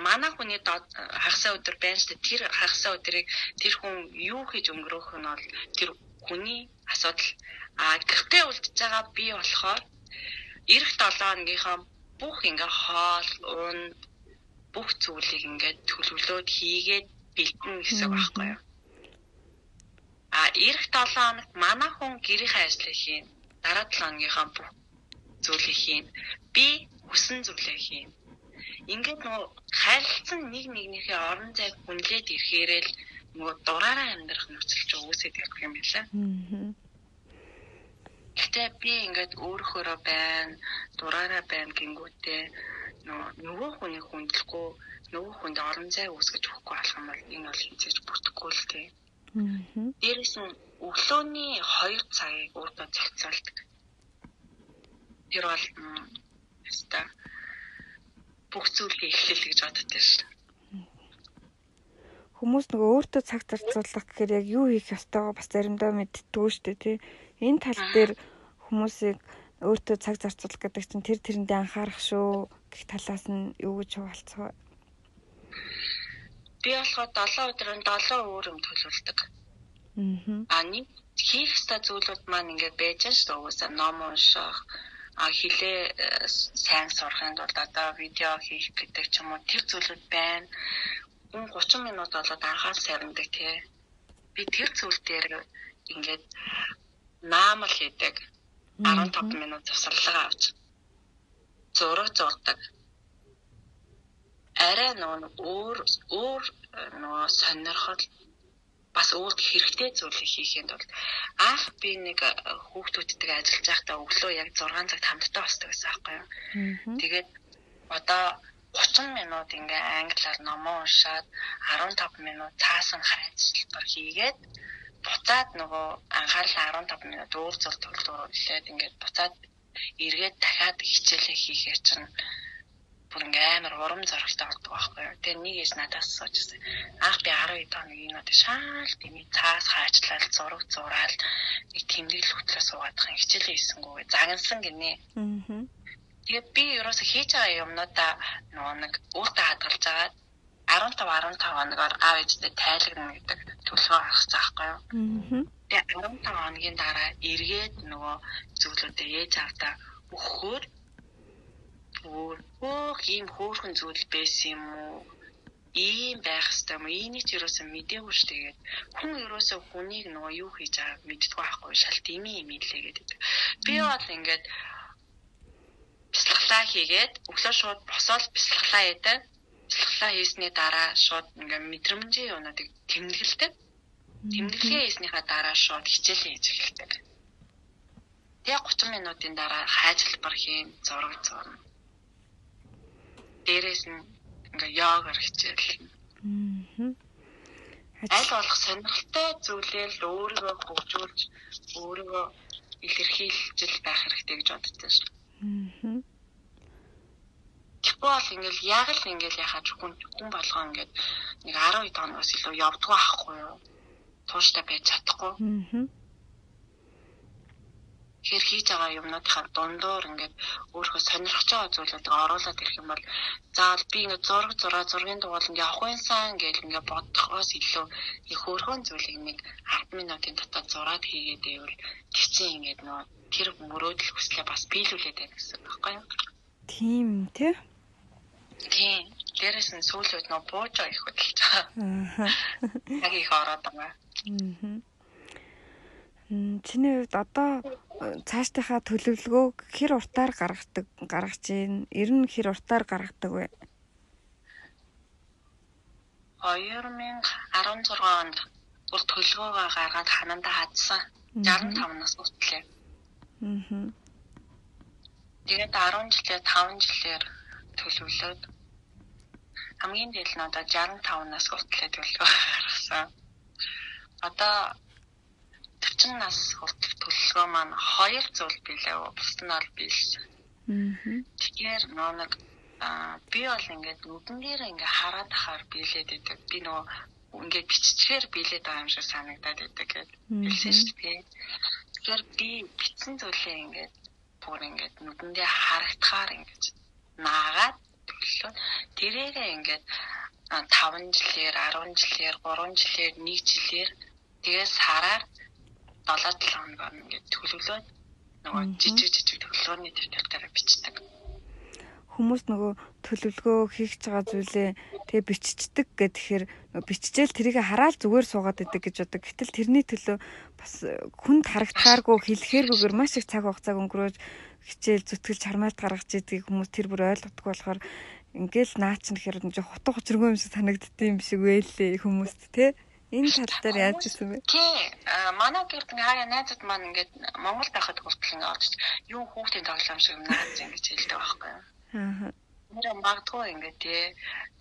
манай хүний хагасаа өдөр байна шүү дээ. Тэр хагасаа өдрийг тэр хүн юу хийж өнгөрөөх нь бол тэр хүний асуудал А гэртээ үлдчихэж байгаа би болохоор эх 7 хоногийнхаа бүх ингээ хоол, унд бүх зүйлийг ингээд төлөвлөөд хийгээд бэлдэн гэсэн байхгүй юу. А эх 7 хоногт манай хүн гэрийнхээ ажлыг хийн. Дараа 7 хоногийнхаа бүх зүйлийг хийн. Би хүсэн зүйлээ хийн. Ингээд нөгөө харилцсан нэг нэгнийхээ орон зайг хүнлээд ирэхээрэл нөгөө дураараа амьдрах нөхцөл ч үүсээд ирэх юм байна. Аа Гэтэ би ингээд өөрөөрөө байна, дураараа байна гингүүтээ нөгөө хүний хүндлэхгүй нөгөө хүнд орон зай үүсгэж өгөхгүй болох юм бол энэ бол хинцээж бүтэхгүй л. Аа. Дээрээс нь өглөөний 2 цагийг өөртөө зохицуулдаг. Тэр бол яста бүх зүйлийг эхлэл гэж боддог шээ. Хүмүүс нөгөө өөртөө цаг зарцуулах гэхээр яг юу хийх ёстойгоо бас заримдаа мэдтгүү шүү дээ тий. Энэ тал дээр хүмүүсийг өөртөө цаг зарцуулах гэдэг чинь тэр тэрэндээ анхаарах шүү гэх талаас нь юу гэж хуваалцах вэ? Би болохоор 7 өдрөнд 7 өөр юм төлөвлөдөг. Аа. А нэг хийх ёстой зүйлүүд маань ингээд байж ш уусаа ном унших хилээ э, сайн сурахын тулд одоо видео хийх гэдэг ч юм уу тэр зүйлүүд байна. Гүн 30 минут болоод анхаас сарндаг тий. Би тэр зүйл дээр ингээд наамал хийдэг. 15 минут завсарлага авч зураг зурдаг. Арай нөгөө өөр өөр э, нөгөө сонирхол бас өөр хэрэгтэй зүйлийг хийхэд бол анх би нэг э, хүүхдүүдтэй ажиллаж байхдаа өглөө яг 6 цагт хамтдаа босдог гэсэн аахгүй юу. Тэгээд одоо 30 минут ингээ англиар номоо уншаад 15 минут цаасан хайцлбар хийгээд буцаад нөгөө анхаарал 15 минут өөр зүйл төлөвлөлээд ингээд буцаад эргээд дахиад хичээлээ хийхээр чинь бүр ингээ амар урам зоригтой болдог байхгүй юу. Тэгээ нэг ээж надаас асууж анх би 12 хоног энэ шаал тэмий цаас хаачлал зураг зураал нэг тэмдэглэл хөтлөө суугаадах хичээлээ хийсэнгүү загнасан гинэ. Аа. Тэгээ би ерөөсө хийж байгаа юмнуудаа нөгөө нэг өөртөө хадгалж агаад 15 15 хоногоор аав ээжтэй тайлагна гэдэг төлөвөө гаргах заахгүй юу. Аа. Тэгээ 15 хоногийн дараа эргээд нөгөө зүйлүүдээ ээж авдаа өгөхөөр өөр хөөх ийм хөөрхөн зүйл байсан юм уу? ийм байх хэвээр юм. Энийг ч ерөөсөө мэдээгүй ш тэгээд хүн ерөөсөө хүнийг нөгөө юу хийж байгааг мэддэггүй байхгүй шал дими юм илээ гэдэг. Би бол ингээд бясалгалаа хийгээд өглөө шууд босоод бясалгалаа яадаг. Бясалгалаа хийсний дараа шууд ингээд мэдрэмжийн юмнуудыг тэмдэглэдэг. Тэмдэглэгээ хийснийхаа дараа шууд хичээлээ хийж эхэлдэг. Тэгээ 30 минутын дараа хайжилбар хийн, зураг зурна дээрээс нь ингээ йогоор хичээл. Аа. Аль болох сонирхолтой зүйлээ л өөрийгөө хөгжүүлж өөрийгөө илэрхийлж байх хэрэгтэй гэж боддог шээ. Аа. Тэгвэл бол ингээл яг л ингээл яхаж хүн хүн болгоо ингээд нэг 12 тооноос илүү явдгаа ахгүй юу? Тууштай байж чадахгүй. Аа Тэгэхээр хийж байгаа юмнуудынхаа дундуур ингээд өөрөө сонирхож байгаа зүйлүүдийг оруулаад ирэх юм бол заавал би ингээд зураг зураа зургийн дугуйл ингээд авахын сан гэж ингээд бодохоос илүү их хөөрхөн зүйлийг нэг 10 минутын дотор зураад хийгээд байвал гिचэн ингээд нөө тэр мөрөөдөл хүслээ бас биелүүлээд байна гэсэн үг байхгүй юу? Тийм тий. Тийм. Дээрээс нь сүүлүүд нөө бууж их хөдөлж байгаа. Аа. Яг их ороод байгаа. Аа. Чиний хувьд одоо э, цаашдынхаа төлөвлөгөөг хэр уртаар гаргадаг гаргаж гин? Ер нь хэр уртаар гаргадаг вэ? 2016 онд бүр төлөвлөгөөгөө гаргаад хананда хадсан. 65 нас хүртлээ. Аа. Тэгээд 10 жилээр 5 жилээр төлөвлөөд хамгийн дээд нь одоо 65 нас хүртлээ төлөвлөгөө гаргасан. Одоо 40 нас хүртэх төлөвлөгөө маань хоёр зүйл билээ. Бусд нь бол биш. Аа. Тэгэхээр нөө нэг би бол ингээд нүдэн дээр ингээ хараад ахаар биелээд идэг. Би нөгөө ингээд биччихээр биелээд байгаа юм шиг санагдаад идэг гэж хэлсэн шүү дээ. Тэгэхээр би бичсэн зүйлээ ингээд бүр ингээд нүдэндээ харагдахаар ингээд наагаад төлөө тэрээрээ ингээд 5 жилээр 10 жилээр 3 жилээр 1 жилээр тэгээс хараар 7 7 хоногор ингээд төлөвлөөд нөгөө жижиг жижиг төлөвлөгөөний дэвтэрээр бичдэг. Хүмүүс нөгөө төлөвлөгөө хийх байгаа зүйлээ тэгээ биччихдэг гэхээр биччихэл тэрийг хараад зүгээр суугаад идэг гэж бодог. Гэтэл тэрний төлөө бас хүнд харагдахааргүй хэлэхээргүйгээр маш их цаг хугацааг өнгөрөөж хичээл зүтгэл чармайлт гаргаж идгийг хүмүүс тэр бүр ойлгодог болохоор ингээл наа чин гэхээр нэг хутга учиргүй юм шиг санагддсан юм шиг байлээ хүмүүст те. Энэ тал дээр яаж ирсэн бэ? Тий. Манай гэрд ингээ хаяа найзууд маань ингээд Монгол байхад хүртэл ингээ орж юу хүүхдийн тоглоом шиг юм наац ингэж хэлдэг байхгүй юу? Аа нэр магадгүй ингээд тий.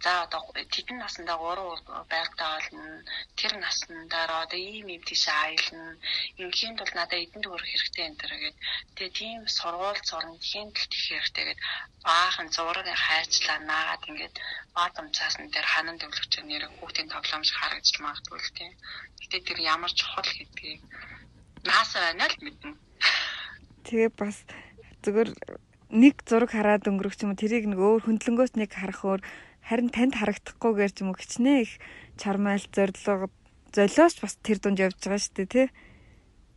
За одоо тэдэн наснда 3 байгтаа болно. Тэр наснда одоо ийм юм тийш аялна. Инхийн тул надад эдэн төгрөх хэрэгтэй энэ төр гэдэг. Тэгээ тийм сургууль зурна тийм тал тэх хэрэгтэй гэдэг. Баахан зураг хайчлаа наагаад ингээд баад умцаасан дээр ханан төвлөгч нэр хүүхдийн тоглоом шиг харагдаж магадгүй л тий. Гэтэ тэр ямар чухал гэдгийг нааса байна л мэднэ. Тэгээ бас зүгээр нэг зураг хараад өнгөрөх юм тэрийг нэг өөр хөндлөнгөөс нэг харах өөр харин танд харагдахгүйгээр ч юм уу хичнээн их чармайл зорилго золиос бас тэр дунд явж байгаа шүү дээ тий.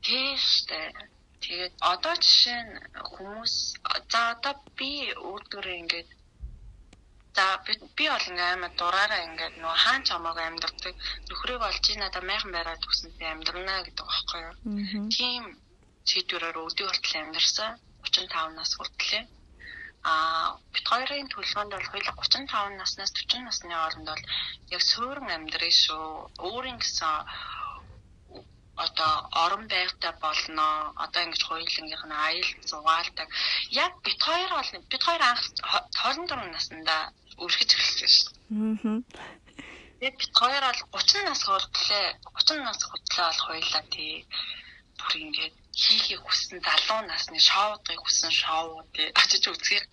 Тийм шүү дээ. Тэгээд одоо жишээ нь хүмүүс за одоо би өөртөө ингээд за би бол ингээ аймаа дураараа ингээд нөө хаан чамааг амьдардаг нөхрийг олж ий надаа майхан байраад өгсөн би амьдрнаа гэдэг байхгүй юу. Тийм сэдвэрээр өдөө хүртэл амьдарсан 35 нас хүртлээ. А бит хоёрын төлөвөнд бол хоёул 35 наснаас 40 насны хооронд бол яг суурин амьдрын шүү. Өөрийн гэсэн одоо орон байгатай болно. Одоо ингэж хоёулынгийнх нь аял зугаалдаг. Яг бит хоёр бол бит хоёр анх 24 наснда өргөж эхэлсэн шүү. Аа. Яг бит хоёр бол 30 нас хүртлээ 30 нас хүртлээ бол хоёулаа тий бүр ингэж хийхийг хүссэн залуу насны шоудыг хүссэн шоуд очиж үзэх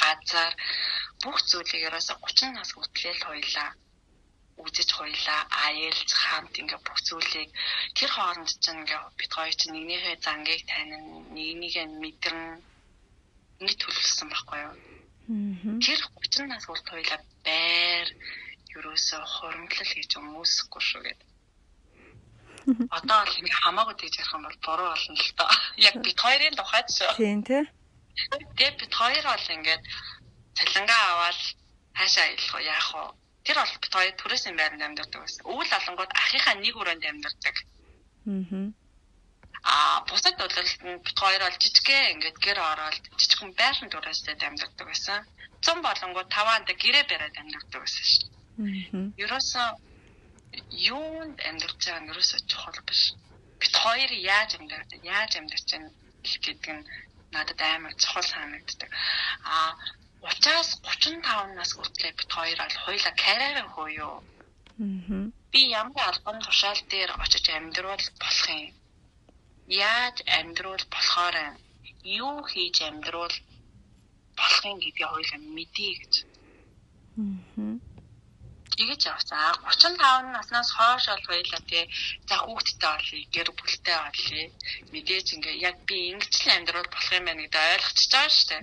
газар бүх зүйлийг ерөөсө 30 нас хүртэл хоёлаа үзэж хоёлаа аялж хамт ингээ бүх зүйлийг тэр хооронд ч ингээ бид хоёр чинь нэгнийхээ зангийг танин нэгнийг нь мэдэрн ингэ төлөвлөсөн байхгүй юу. Тэр 30 нас хүртэл хоёлаа байр ерөөсө хуримтлал гэж өмөөсөхгүй шүү гэдэг Одоо бол ингээ хамаагүй тэгж ярих юм бол буруу болно л доо. Яг бид хоёрын тухайд шүү. Тийм тий. Тэгээ бид хоёр бол ингээд цалингаа аваад хаашаа аялах уу яах вэ? Тэр бол бид хоёр түрээсийн байранд амьдардаг байсан. Өвөл олонгууд ахийнхаа нэг өрөөнд амьдардаг. Аа. Аа, бусад үйлрэлт нь бид хоёр бол жижигхэн ингээд гэр ороод жижигхэн байшин дураастай амьдардаг байсан. Зам болонгууд таваанд гэрээ бариад амьдардаг байсан шүү. Аа. Ерөөсөн юунд амьдарч байгаа нь ерөөсөө чухал биш. Бид хоёр яаж амьдарч яаж амьдарч байгаа гэдэг нь надад амар чухал санагддаг. А учраас 35 нас хүртэл бид хоёр аль хоёлаа карьер хөөё. Аа. Би ямар албан тушаал дээр очиж амьдруул болох юм? Яаж амьдруул болохоор юу хийж амьдруул болох юм гэдгийг хоёлаа мэдье гэж. Аа тэгэж явсан. 35 наснаас хойш бол хоёлаа тий за хүүхдтэй болъё, гэр бүлтэй болъё. Мэдээж ингээ яг би ингэж л амьдрал болох юм байна гэдэг ойлгочихж байгаа шүү дээ.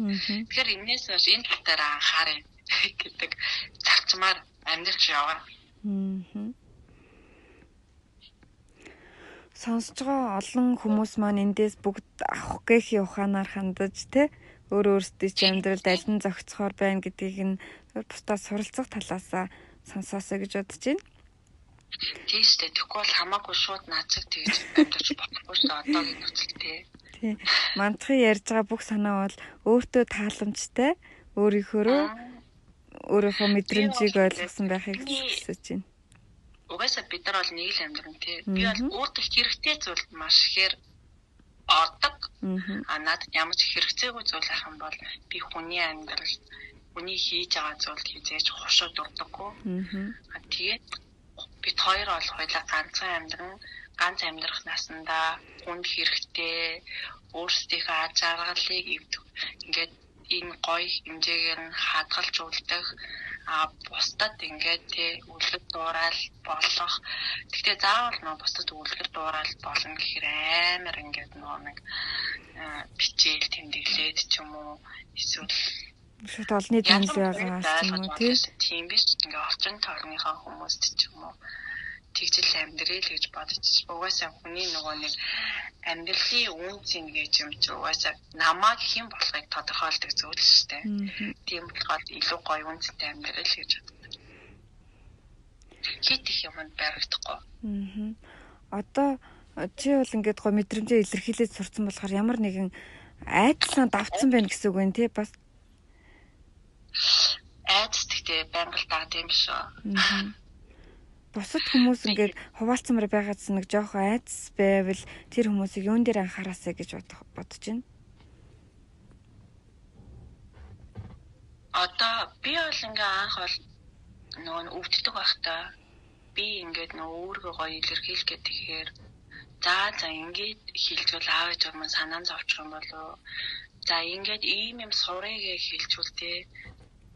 Тэгэхээр энэс бас энэ тал дээр анхаарай <laughs> гэдэг зарчмаар амьдрч яваа. Аа сонсож байгаа олон хүмүүс маань эндээс бүгд авах гэхийн ухаанаар хандаж те өөр өөрсдөө чи амьдралд аль нь зохицохоор байна гэдгийг нь бусдаас суралцах талаасаа сонсоосоо гэж бодож байна. Тийм шүү дээ. Бол хамаагүй шууд наацаг тэгж амьдарч болохгүй шүү дээ. Одоогийн нөхцөл тий. Мандахын ярьж байгаа бүх санаа бол өөртөө тааламжтай, өөрийнхөө өөрийнхөө мэдрэмжийг ойлгосон байхыг хүсэж байна. Угаасаа бид нар бол нэг л амьдран тий. Би бол өөртөө хэрэгтэй зүйл маш ихээр ордог. А надад ямар ч хэрэгцээгүй зүйл ах юм бол би хүний амьдрал хүний хийж байгаа зүйлд хизээж хошоо дурдаггүй. Аа. Тэгээд бид хоёр бол хоёлаа ганцхан амьдран ганц амьдрах насандаа хүнд хэрэгтэй өөрсдийнхөө аз жаргалыг ингээд энэ гоё хэмжээгээр нь хадгалжуулдаг а бусдад ингээд тий үлгэр дуурайл болох. Гэхдээ заавал нөө бусдад үлгэр дуурайл болно гэхээр амар ингээд нөө нэг бичээл тэмдэглээд ч юм уу эсвэл шууд олны танил байгаа юм уу тий. Тийм биш. Ингээ орчин тойрныхаа хүмүүст ч юм уу тэгжил амьдрэл гэж бодож угаасаа хүний нөгөө нэг амьдралын үнцэн гэж юм чи угаасаа намаа хэн болохыг тодорхойлдог зүйл шүү дээ. Тийм болохоор илүү гоё үнцэнтэй амьдрал гэж боддог. Хит их юмд баригдахгүй. Аа. Одоо чи бол ингээд гоё мэдрэмжээ илэрхийлээд сурцсан болохоор ямар нэгэн айдлаа давтсан байна гэсэн үг байна тий бас айдас тэгтээ байнга л даа тийм шүү. Бусад хүмүүс ингээд хуваалцмаар байгаадс нэг жоох айдас байвал тэр хүмүүсийг юун дээр анхаараасаа гэж бодож байна. Одоо би бол ингээ анх бол нөгөө өвддөг байхдаа би ингээд нөгөө өөргөө гоё илэрхийлэх гэхээр за за ингээд хилжүүл аав ээж юм санаан зовчих юм болоо за ингээд ийм юм сурыг хэлжүүл тээ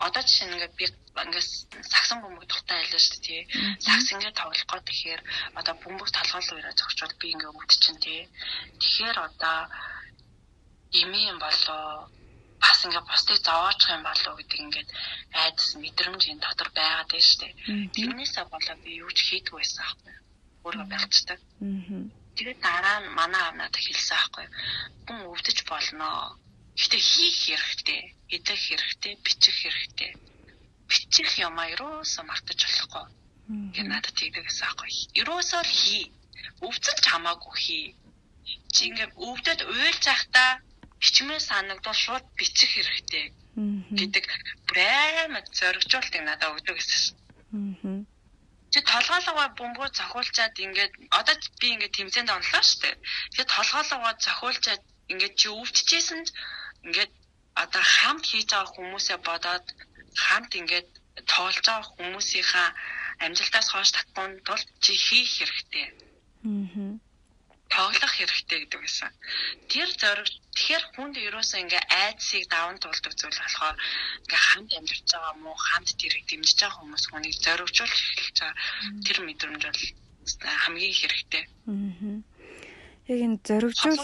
одоо жишээ нь ингээд би ингээд сагсан бөмбөг тухтай айлаа шүү дээ тий. Сагс ингээд тоглох гоо тэгэхээр одоо бөмбөг талгаал уураа зогчвол би ингээд өвдчихэн тий. Тэгэхээр одоо эми юм болоо бас бас ингээ бусдыг зовоочих юм болов уу гэдэг ингээд айдас мэдрэмж энэ дотор байгаад байна шүү дээ. Тэрнээсээ болоо би юу ч хийдгүй байсан аахгүй. Өөрөө байгчдаг. Тэгээд дараа нь манай аав надад хэлсэн аахгүй. Хүн өвдөж болно. Гэтэ хийх хэрэгтэй, идэх хэрэгтэй, бичих хэрэгтэй. Бичих юм аа юусоо мартаж болохгүй. Гэр надад гэсэн аахгүй. Юусоо л хий. Өвцөлж хамаагүй хий. Чи ингээд өвдөд уйлж захтаа хичмээ санагдвал шууд бичих хэрэгтэй гэдэг бүр аймаг зоригжуултыг надад өгдөг гэсэн. Аа. Чи толгойлогоо бөмбөг зохиулчаад ингээд одоо би ингээд тэмцээнд онлоо шүү дээ. Тэгээд толгойлогоо зохиулчаад ингээд чи өвччихсэн ч ингээд одоо хамт хийж байгаа хүмүүсээ бодоод хамт ингээд тоолж байгаа хүмүүсийнхаа амжилтаас хойш татсан тул чи хийх хэрэгтэй. Аа тоглох хэрэгтэй гэдэг байсан. Тэр зориг тэгэхээр хүнд ерөөсөө ингээ айдсыг даван туулдаг зүйл болохоор ингээ хамт амьдарч байгаа мó хамт тэрийг дэмжиж байгаа хүмүүс хүнийг зоригжуулж эхэлж байгаа тэр мэдрэмж бол хамгийн хэрэгтэй. Аа. Яг энэ зоригжуул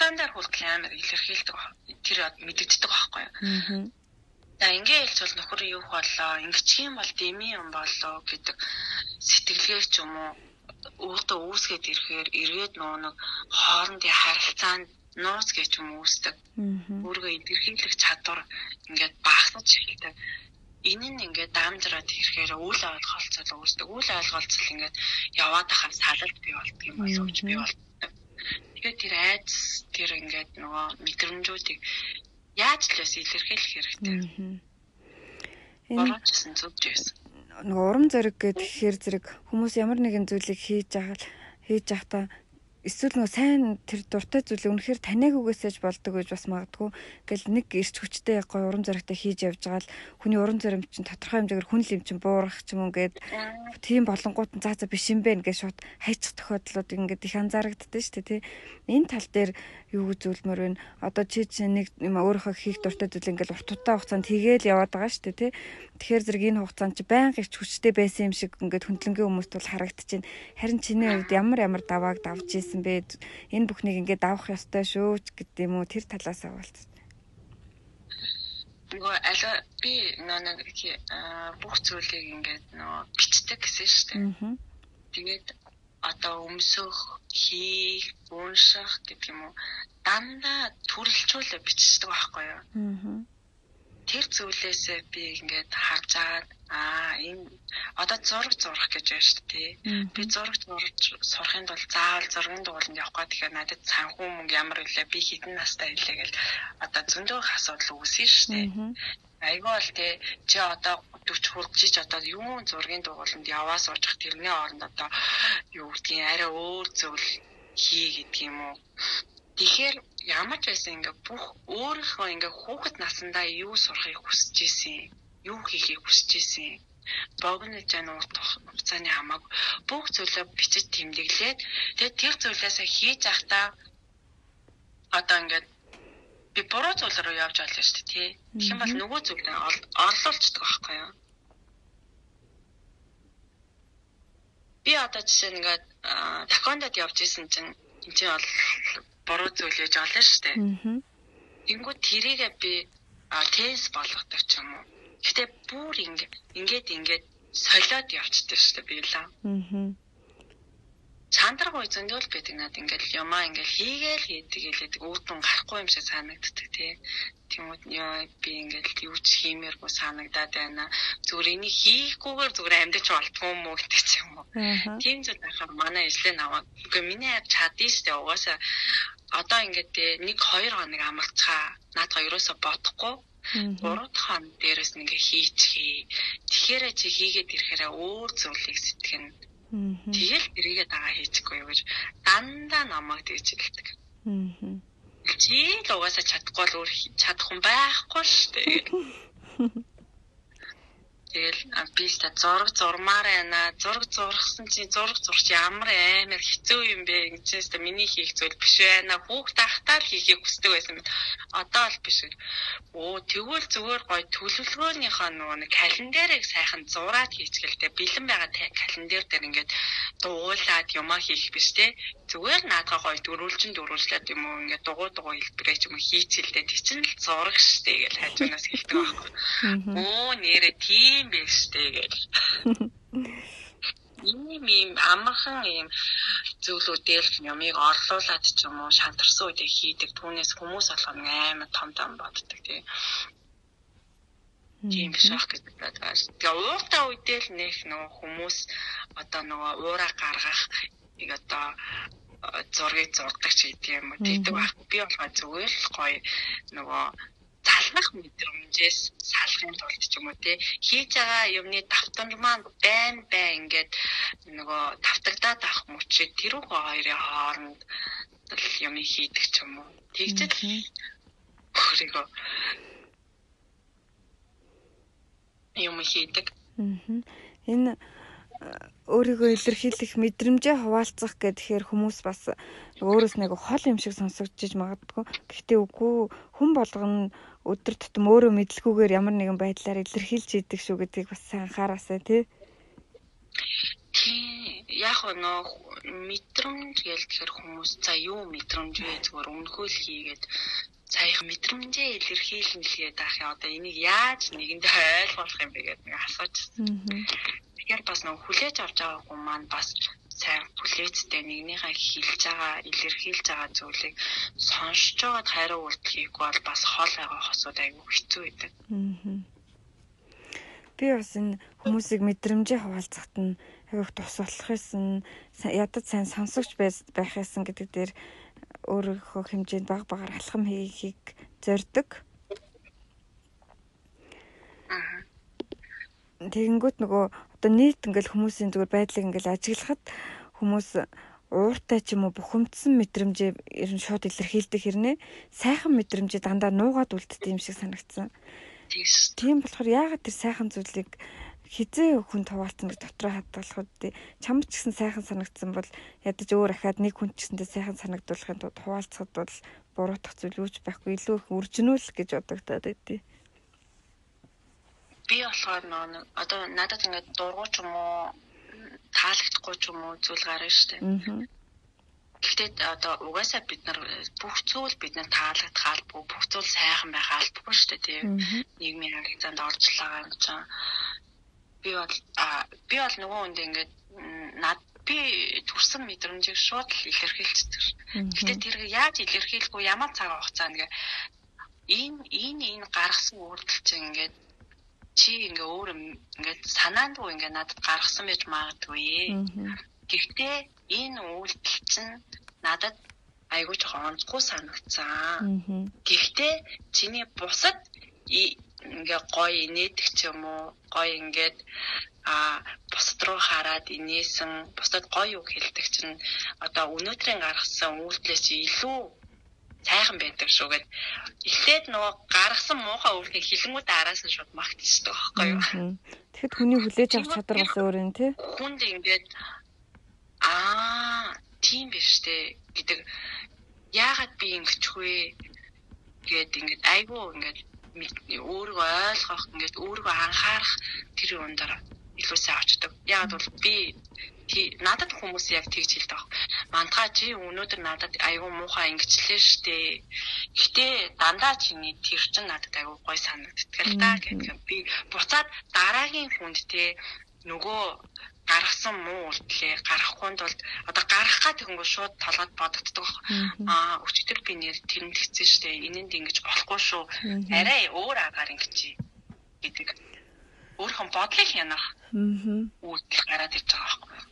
хяналтаар хүртэл амар илэрхийлдэг тэр мэдэгддэг байхгүй юу? Аа. За ингээ хэлцвэл нөхөр юу болоо, ингэчих юм бол дэмий юм болоо гэдэг сэтгэлгээ ч юм уу өөртөө үүсгээд ирэхээр эргээд нөө нэг хоорондын харилцаанд нууц гэж юм үүсдэг. Өөрийгөө илэрхийлэх чадвар ингээд багасж эхэлдэг. Энэ нь ингээд даамжраад ирэхээр үйл ойлголцол үүсдэг. Үйл ойлголцол ингээд яваад ахаар салалт бий болдго юм болов уу би болдог. Тэгээд тэр айдас тэр ингээд нөгөө мэдрэмжүүдийг яаж л бас илэрхийлэх хэрэгтэй. Энэ ч зүгж байсан нөгөө урам зориг гэхээр зэрэг хүмүүс ямар нэгэн зүйлийг хийж байгаа хийж байхдаа эсвэл нөгөө сайн тэр дуртай зүйлээ үнэхээр таниагүйгээсэж болдог гэж бас магадгүй. Ингээл нэг ирч хүчтэй гой урам зоригтой хийж явж байгаа л хүний урам зориг чинь тодорхой хэмжээгээр хүн л юм чинь буурах ч юм уу гээд тийм болонгууд нь заа за биш юм бэ ингээд шууд хайчих тохиолдлууд ингээд их анзаарагддаг шүү дээ тий. Энэ тал дээр юу зүйлмөр вэ? Одоо чи чинь нэг юм өөрийнхөө хийх дуртай зүйл ингээд урт удаа хугацаанд хийгээл яваад байгаа шүү дээ тий. Тэгэхээр зэрэг энэ хугацаанд чи байнга их хүчтэй байсан юм шиг ингээд хөндлөнгийн хүмүүст бол харагдчихээн. Харин чиний хувьд ямар ямар давааг давж исэн бэ? Энэ бүхнийг ингээд давах ёстой шүү ч гэдэг юм уу тэр талаас авалт. Нөгөө аль би нэг бүх зүйлийг ингээд нөгөө бичдэг гэсэн шүү дээ. Тэгээд одоо өмсөх, хийх, унших гэдэг юм уу дандаа төрөлчүүлээ бичдэг байхгүй юу? Аа тэр зүйлээсээ би ингээд харж агаад аа энэ одоо зураг зурах гэж байна шүү дээ. Би зураг зурж сурахын тулд заавал зургийн дугууланд явах гоо тэгэхээр надад санхүү мөнгө ямар илээ би хэдэн настай илээ гэл одоо зөндөө асуудал үүснэ шүү дээ. Айгүй бол тий чи одоо 40 хүрчиж одоо юу зургийн дугууланд яваа суучих тэрний оронд одоо юу гэдгийг арай өөр зүйл хий гэдэг юм уу. Тэгэхээр ямар ч байсан ингээ бүх өөрийнхөө ингээ хүүхэд насандаа юу сурахыг хүсэж исэн, юу хийхийг хүсэж исэн богино жан урт хугацааны хамааг бүх зүйлөө бичиж тэмдэглээд тэгээд тэр зүйлээсээ хийж ахтаа одоо ингээд би буруу зүйл рүү явж байна шүү дээ тий. Тэгэх юм бол нөгөө зүйлээ орлуулцдаг байхгүй юу? Би одоо жишээ нь ингээд такондод явж исэн чинь энэ чинь бол буруу зүйл гэж олно шүү дээ. Тэнгүү тэрийгээ би тенс болгодог ч юм уу. Гэтэ бүр ингэ ингээд ингээд солиод явчихдаг шүү дээ би л. Аа. Чандраг үе зөндөл байдаг над ингээд юмаа ингээд хийгээл хийдэг хэлээд үүдэн гарахгүй юм шиг санагддаг тий. Тэмүүт яа би ингээд юу ч хиймээргүй санагдаад байна. Зүгээр энийг хийхгүйгээр зүгээр амьдч болтгоо юм уу гэдэг ч юм уу. Тийм зүйл байхаар манай ижлээ наваа. Үгүй миний яг чаддээ дээ. Угаасаа одоо ингээд нэг хоёр хоног амгалцгаа наад хоёроосоо бодохгүй гурав дахь хоног дээрээс ингээ хийчихээ. Тэгэхээр чи хийгээд ирэхээр өөр зүйлийг сэтгэн. Тэгэл тэрийгээ дагаа хийчихгүй юу гэж дандаа намайг тэгж хэлдэг. Чи л угаасаа чадахгүй л өөр чадах хүн байхгүй шүү дээ. <laughs> Тэгэл би ста зураг зурмаар байна. Зураг зурхсан чи зураг зурч ямар амар хэцүү юм бэ гэж ста миний хийх зүйл биш байна. Хүүхд ахтаар хийхийг хүсдэг байсан мэт. Одоо л биш. Оо тэгвэл зүгээр гой төлөвлөгөөнийхөө нөгөө нэг календарыг сайхан зураад хийцгэлтэй бэлэн байгаа календар дээр ингээд дуулаад юмаа хийх биш те. Зүгээр наадгаа гой дөрүүлжин дөрүүлжлээд юм уу ингээд дугуй дугуй хэлбэрээ ч юм уу хийцгэлтэй. Тэг чинь л зураг штэ гэж хажуунаас хэлдэг байхгүй. Оо нэрэ тийм биш штэ гэж. <laughs> ийм ийм амархан ийм зүйлүүдэл юмыг орлуулад ч юм уу шантарсан үедээ хийдэг түүнээс хүмүүс болгоно амар том том боддог тийм тийм биш байх гэж бодож. Тэгээ ууртаа үедээ л нэх нөгөө хүмүүс одоо нөгөө уураа гаргах нэг одоо зургийг зурдаг ч гэдэг юм уу тэгдэг байх. Би болгоо зүгээр л гоё нөгөө залгах мэдрэмжээс салахын тулд ч юм уу те хийж байгаа юмны давтамж маань байн байн ингээд нөгөө давтагдаад авах мөчөө тэрүүг хоёрын хооронд юм хийдэг ч юм уу тэгжэл өөрийгөө юм хийдэг. Энэ өөрийгөө илэрхийлэх мэдрэмжээ хуваалцах гэхээр хүмүүс бас өөрөөс нэг хол юм шиг сонсогдож магадгүй. Гэхдээ үгүй хүн болгоно өдөр тутам өөрөө мэдлгүйгээр ямар нэгэн байдлаар илэрхийлж идэг шүү гэдгийг бас сайн анхаараасай тий. Яг нөө мэдрэмж гэж тэгэхээр хүмүүс за юу мэдрэмж вэ зүгээр өмнөхөө л хийгээд саяхан мэдрэмжээ илэрхийлнэ л гээд ах яа одоо энийг яаж нэгэндээ ойлгуулах юм бэ гэдэг нэг асуучихсан. Тэгэхээр бас нөгөө хүлээж авч байгаа хүмүүс маань бас сайн хүлээцтэй нэгнийхээ хэлж байгаа, илэрхийлж байгаа зүйлийг сонсож байгаад хариу үйлдэл хийхгүй бол бас хол байгаа хосууд айгүй хэцүү байдаг. Би бас энэ хүмүүсийг мэдрэмжээ хуваалцахад нь айгүйх тус болох юмсан ядад сайн сонсогч байх юмсан гэдэг дээр өөрийнхөө хэмжээнд баг багаар алхам хийхийг зорддог. Тэгэнгүүт нөгөө одоо нийт ингээл хүмүүсийн зүгээр байдлыг ингээл ажиглахад хүмүүс ууртай ч юм уу бухимдсан мэдрэмжээ ер нь шууд илэрхийлдэг хэрнээ сайхан мэдрэмжээ дандаа нуугаад үлддэг юм шиг санагдсан. Тийм болохоор яагаад тэр сайхан зүйлийг хизээ хүн хуваалцна гэж дотроо хадгалахад чамд ч гэсэн сайхан санагдсан бол ядаж өөр ахаад нэг хүн ч гэсэндээ сайхан санагдуулахын тулд хуваалцахад бол буруутах зүйл үүж байхгүй илүү их үржинүүл гэж бодогдоод байдیں۔ Би болохоор нөө одоо надад ингээд дургуй ч юм уу таалагдахгүй ч юм уу зүйл гарна штэ. Гэхдээ одоо угаасаа бид нар бүх зүйл бид нар таалагдах албагүй бүх зүйл сайхан байх албагүй штэ тийм. Нийгмийн харилцаанд юм чинь. Би бол би бол нөгөө хүнд ингээд над би төрсэн мэдрэмжийг шууд л илэрхийлчихдэг. Гэтэ тэр яаж илэрхийлэхгүй ямар цаг хугацаа нэгэ энэ энэ энэ гаргасан үйлдэл чинь ингээд чи ингээ өөр ингээд санаандгүй ингээ надад гаргасан байж магадгүй. Гэхдээ энэ үйлдэл чинь надад айгүй жоохон онцгүй санагцсан. Гэхдээ чиний бусад ингээ гоё инээдэг ч юм уу гоё ингээд а бусад руу хараад инээсэн бусдад гоё үг хэлдэг чинь одоо өнөөдрийн гаргасан үйлдэлээс илүү сайхан байдаг шүү гэд. Эхлээд нөгөө гаргасан муухай үйлдэл хилэнгүүд араас нь шууд магтчихдаг байхгүй юу? Тэгэхэд хүний хүлээж авах чадвар бас өөр юм тий Хүнд ингээд аа тийм биш үү гэдэг яагаад би ингэчихвэ гээд ингээд айгүй ингээд өөрийгөө ойлгох ингээд өөрийгөө анхаарах тэр юундаар илүү сайн очдог. Яг бол би надад хүмүүс яг тэгж хэлдэг баг. Мантаа чи өнөөдөр надад аюу муухай ингэчлээ штэ. Гэтэ дандаа чиний тэр чин надад аюу гой санагддаг л да гэдэг. Би буцаад дараагийн хүнд те нөгөө гаргасан муу үйлдэлээ гаргахгүй тулд одоо гаргах гад хөнгөө шууд толгойд бодогддог. Аа өчтөр би нэр тэрэнд хэцэн штэ. Энэнд ингэж болохгүй шүү. Арай өөр агаар ингэж гэдэг. Өөрхөн бодлыг хянах. Үйлдэл гараад ирж байгаа байхгүй.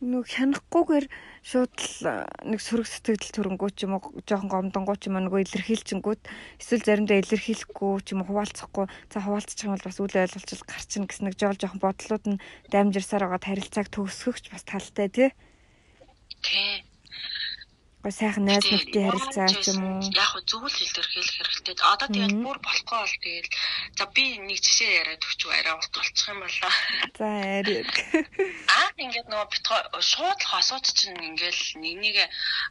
Нүг хянахгүйгээр шууд л нэг сөрөг сэтгэл төрөнгөө ч юм уу жоохон гомдонгоо ч юм уу нөгөө илэрхийлчингүүд эсвэл заримдаа илэрхийлэхгүй ч юм уу хуваалцахгүй за хуваалцчих юм бол бас үл ойлголцол гарчин гэсэн нэг жоол жоохон бодлууд нь дамжирсаар байгаа харилцааг төгсгөхч бас талтай тий. Тий. Гой сайхан найз нөхдөд харилцаа ч юм уу. Яг хөө зөвл илэрхийлэх хэрэгтэй. Одоо тэгээд бүр болохгүй бол тэгээд за би нэг жишээ яриад өгч арай урт болчих юм болоо. <laughs> За ари. <laughs> Аа ингээд нөгөө битгой шууд хосууд чинь ингээл нэг нэг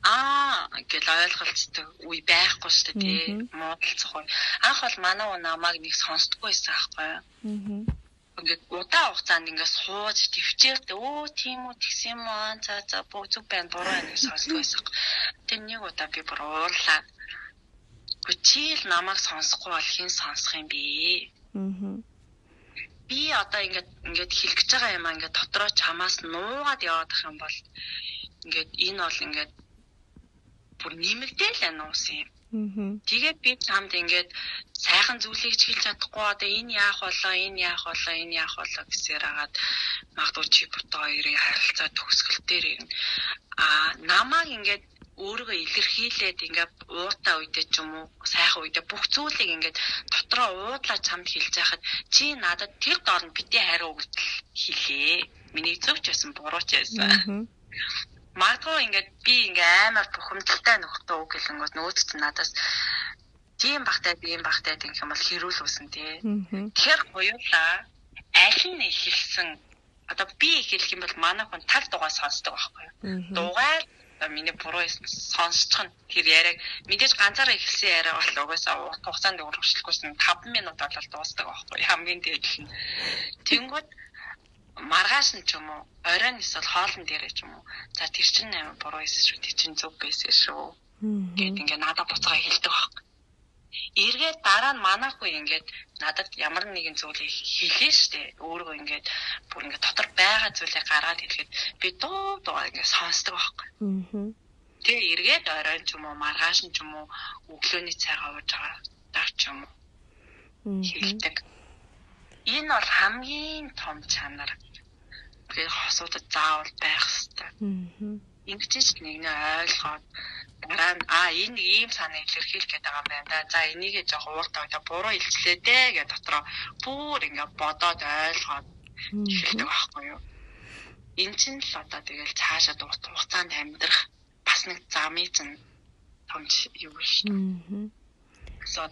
аа гэж ойлголцдог үе байхгүй шүү дээ. Муудалцах үе. Анх бол манай намайг нэг сонсдоггүй байсан аахгүй юу. Аа ингээд удаан хугацаанд ингээд сууж төвчээрдэ өө тийм үү тэгсэн юм аа за за зүг байна буруу байна гэж сонсдог байсан. Тэр нэг удаа би бүр уурлаа. Гэхдээ чи л намайг сонсохгүй бол хэн сонсох юм бэ? Аа. Би одоо ингээд ингээд хэлэх гэж байгаа юм аа ингээд дотроо чамаас нуугаад яваад ах юм бол ингээд энэ бол ингээд бүр нэмэгдээл байна уусан юм. Тэгээд би чамд ингээд сайхан зүйлийг ч хэлж чадахгүй одоо энэ яах болоо энэ яах болоо энэ яах болоо гэсээр хагаад магадгүй чи бот хоёрын харилцаа төгсгөл дээр. Аа намайг ингээд өөрийгөө илэрхийлээд ингээд уутаа үедээ ч юм уу сайхан үедээ бүх зүйлийг ингээд дотроо уудлаа чамд хэлж яхад чи надад тэр доорн битээ хариу өгдөл хэлээ. Миний зөвч байсан буруу ч байсан магадгүй ингээд би ингээ амар бухимдалтай нөхөртөө үг хэлэнгүүт нөөц чинь надаас тийм багтай тийм багтай гэх юм бол хэрүүл үсэн тий. Тэгэхээр гоёлаа аль нь ихэлсэн одоо би ихэлэх юм бол манай хүн тал дугаа сонсдог байхгүй юу. Дугаар миний буруу сонсчих нь тэр яриаг мэдээж ганцаараа ихэлсэн яриа бол угаасаа урт хугацаанд үргэлжлэхгүйсэн 5 минут болол дуустдаг байхгүй хамгийн дээд нь. Тэнгүүд маргааш нь ч юм уу оройн эсвэл хоолн дээрээ ч юм уу за тэр чинь амар буруу байсан шүү тэр чинь зөв байсан шүү гэд ингээ надад буцаага хэлдэг баг. Эргээд дараа нь манайхгүй ингээд надад ямар нэгэн зүйлийг хэлээ штэ өөрөө ингээд бүр ингээд дотор байгаа зүйлийг гаргаад хэлэхэд би дуу дуу ингээд сонсдог байхгүй. Тэгээ эргээд оройн ч юм уу маргааш нь ч юм уу өглөөний цайгаа ууж байгаа даа ч юм уу хэлдэг. Энэ бол хамгийн том чанар тэгээд хосуудад заавал байх хэрэгтэй. Ингэж ч нэг нэ ойлгоод дараа нь а энэ ийм санаа илэрхийлэх байгаа юм байна да. За энийгээ жоох ууртаа удаа буруу илчлээ дээ гэж дотроо бүр ингээ бодоод ойлгоод эхэлдэг байхгүй юу. Эн чинь л одоо тэгэл цаашаа урт хугацаанд амьдрах бас нэг замын чинь томч юу шүү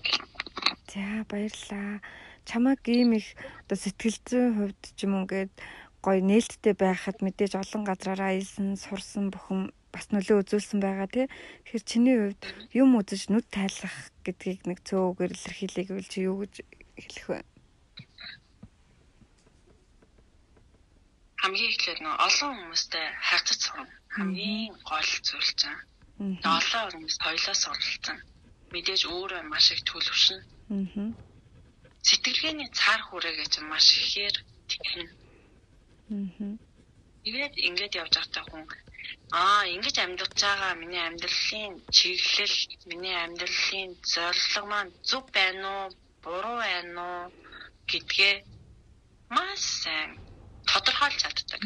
дээ. За баярлаа. Чамаг ийм их одоо сэтгэл зүйн хувьд ч юм уу гээд гоё нээлттэй байхад мэдээж олон газраараа аялсан, сурсан бүхэн бас нөлөө үзүүлсэн байгаа тий. Тэгэхээр чиний хувьд юм үзэж нүд тайлах гэдгийг нэг цөөгөр илэрхийлээ гэвэл чи юу гэж хэлэх вэ? хамгийн эхлээд нөө олон хүмүүстэй харьцаж сурна. Хамгийн гол зүйл чинь. Олон хүмүүс хоёлоо суралцсан. Мэдээж өөрөө маш их төлөвшнө. Аа. Сэтгэлгээний цаар хүрээгээ чинь маш ихээр тэгнэ Тэгээд ингээд явж байхдаа хүн аа ингэж амьдарч байгаа миний амьдралын чиглэл, миний амьдралын зорилго маань зөв байна уу, буруу байна уу гэдгээ маш сайн тодорхойлж чаддаг.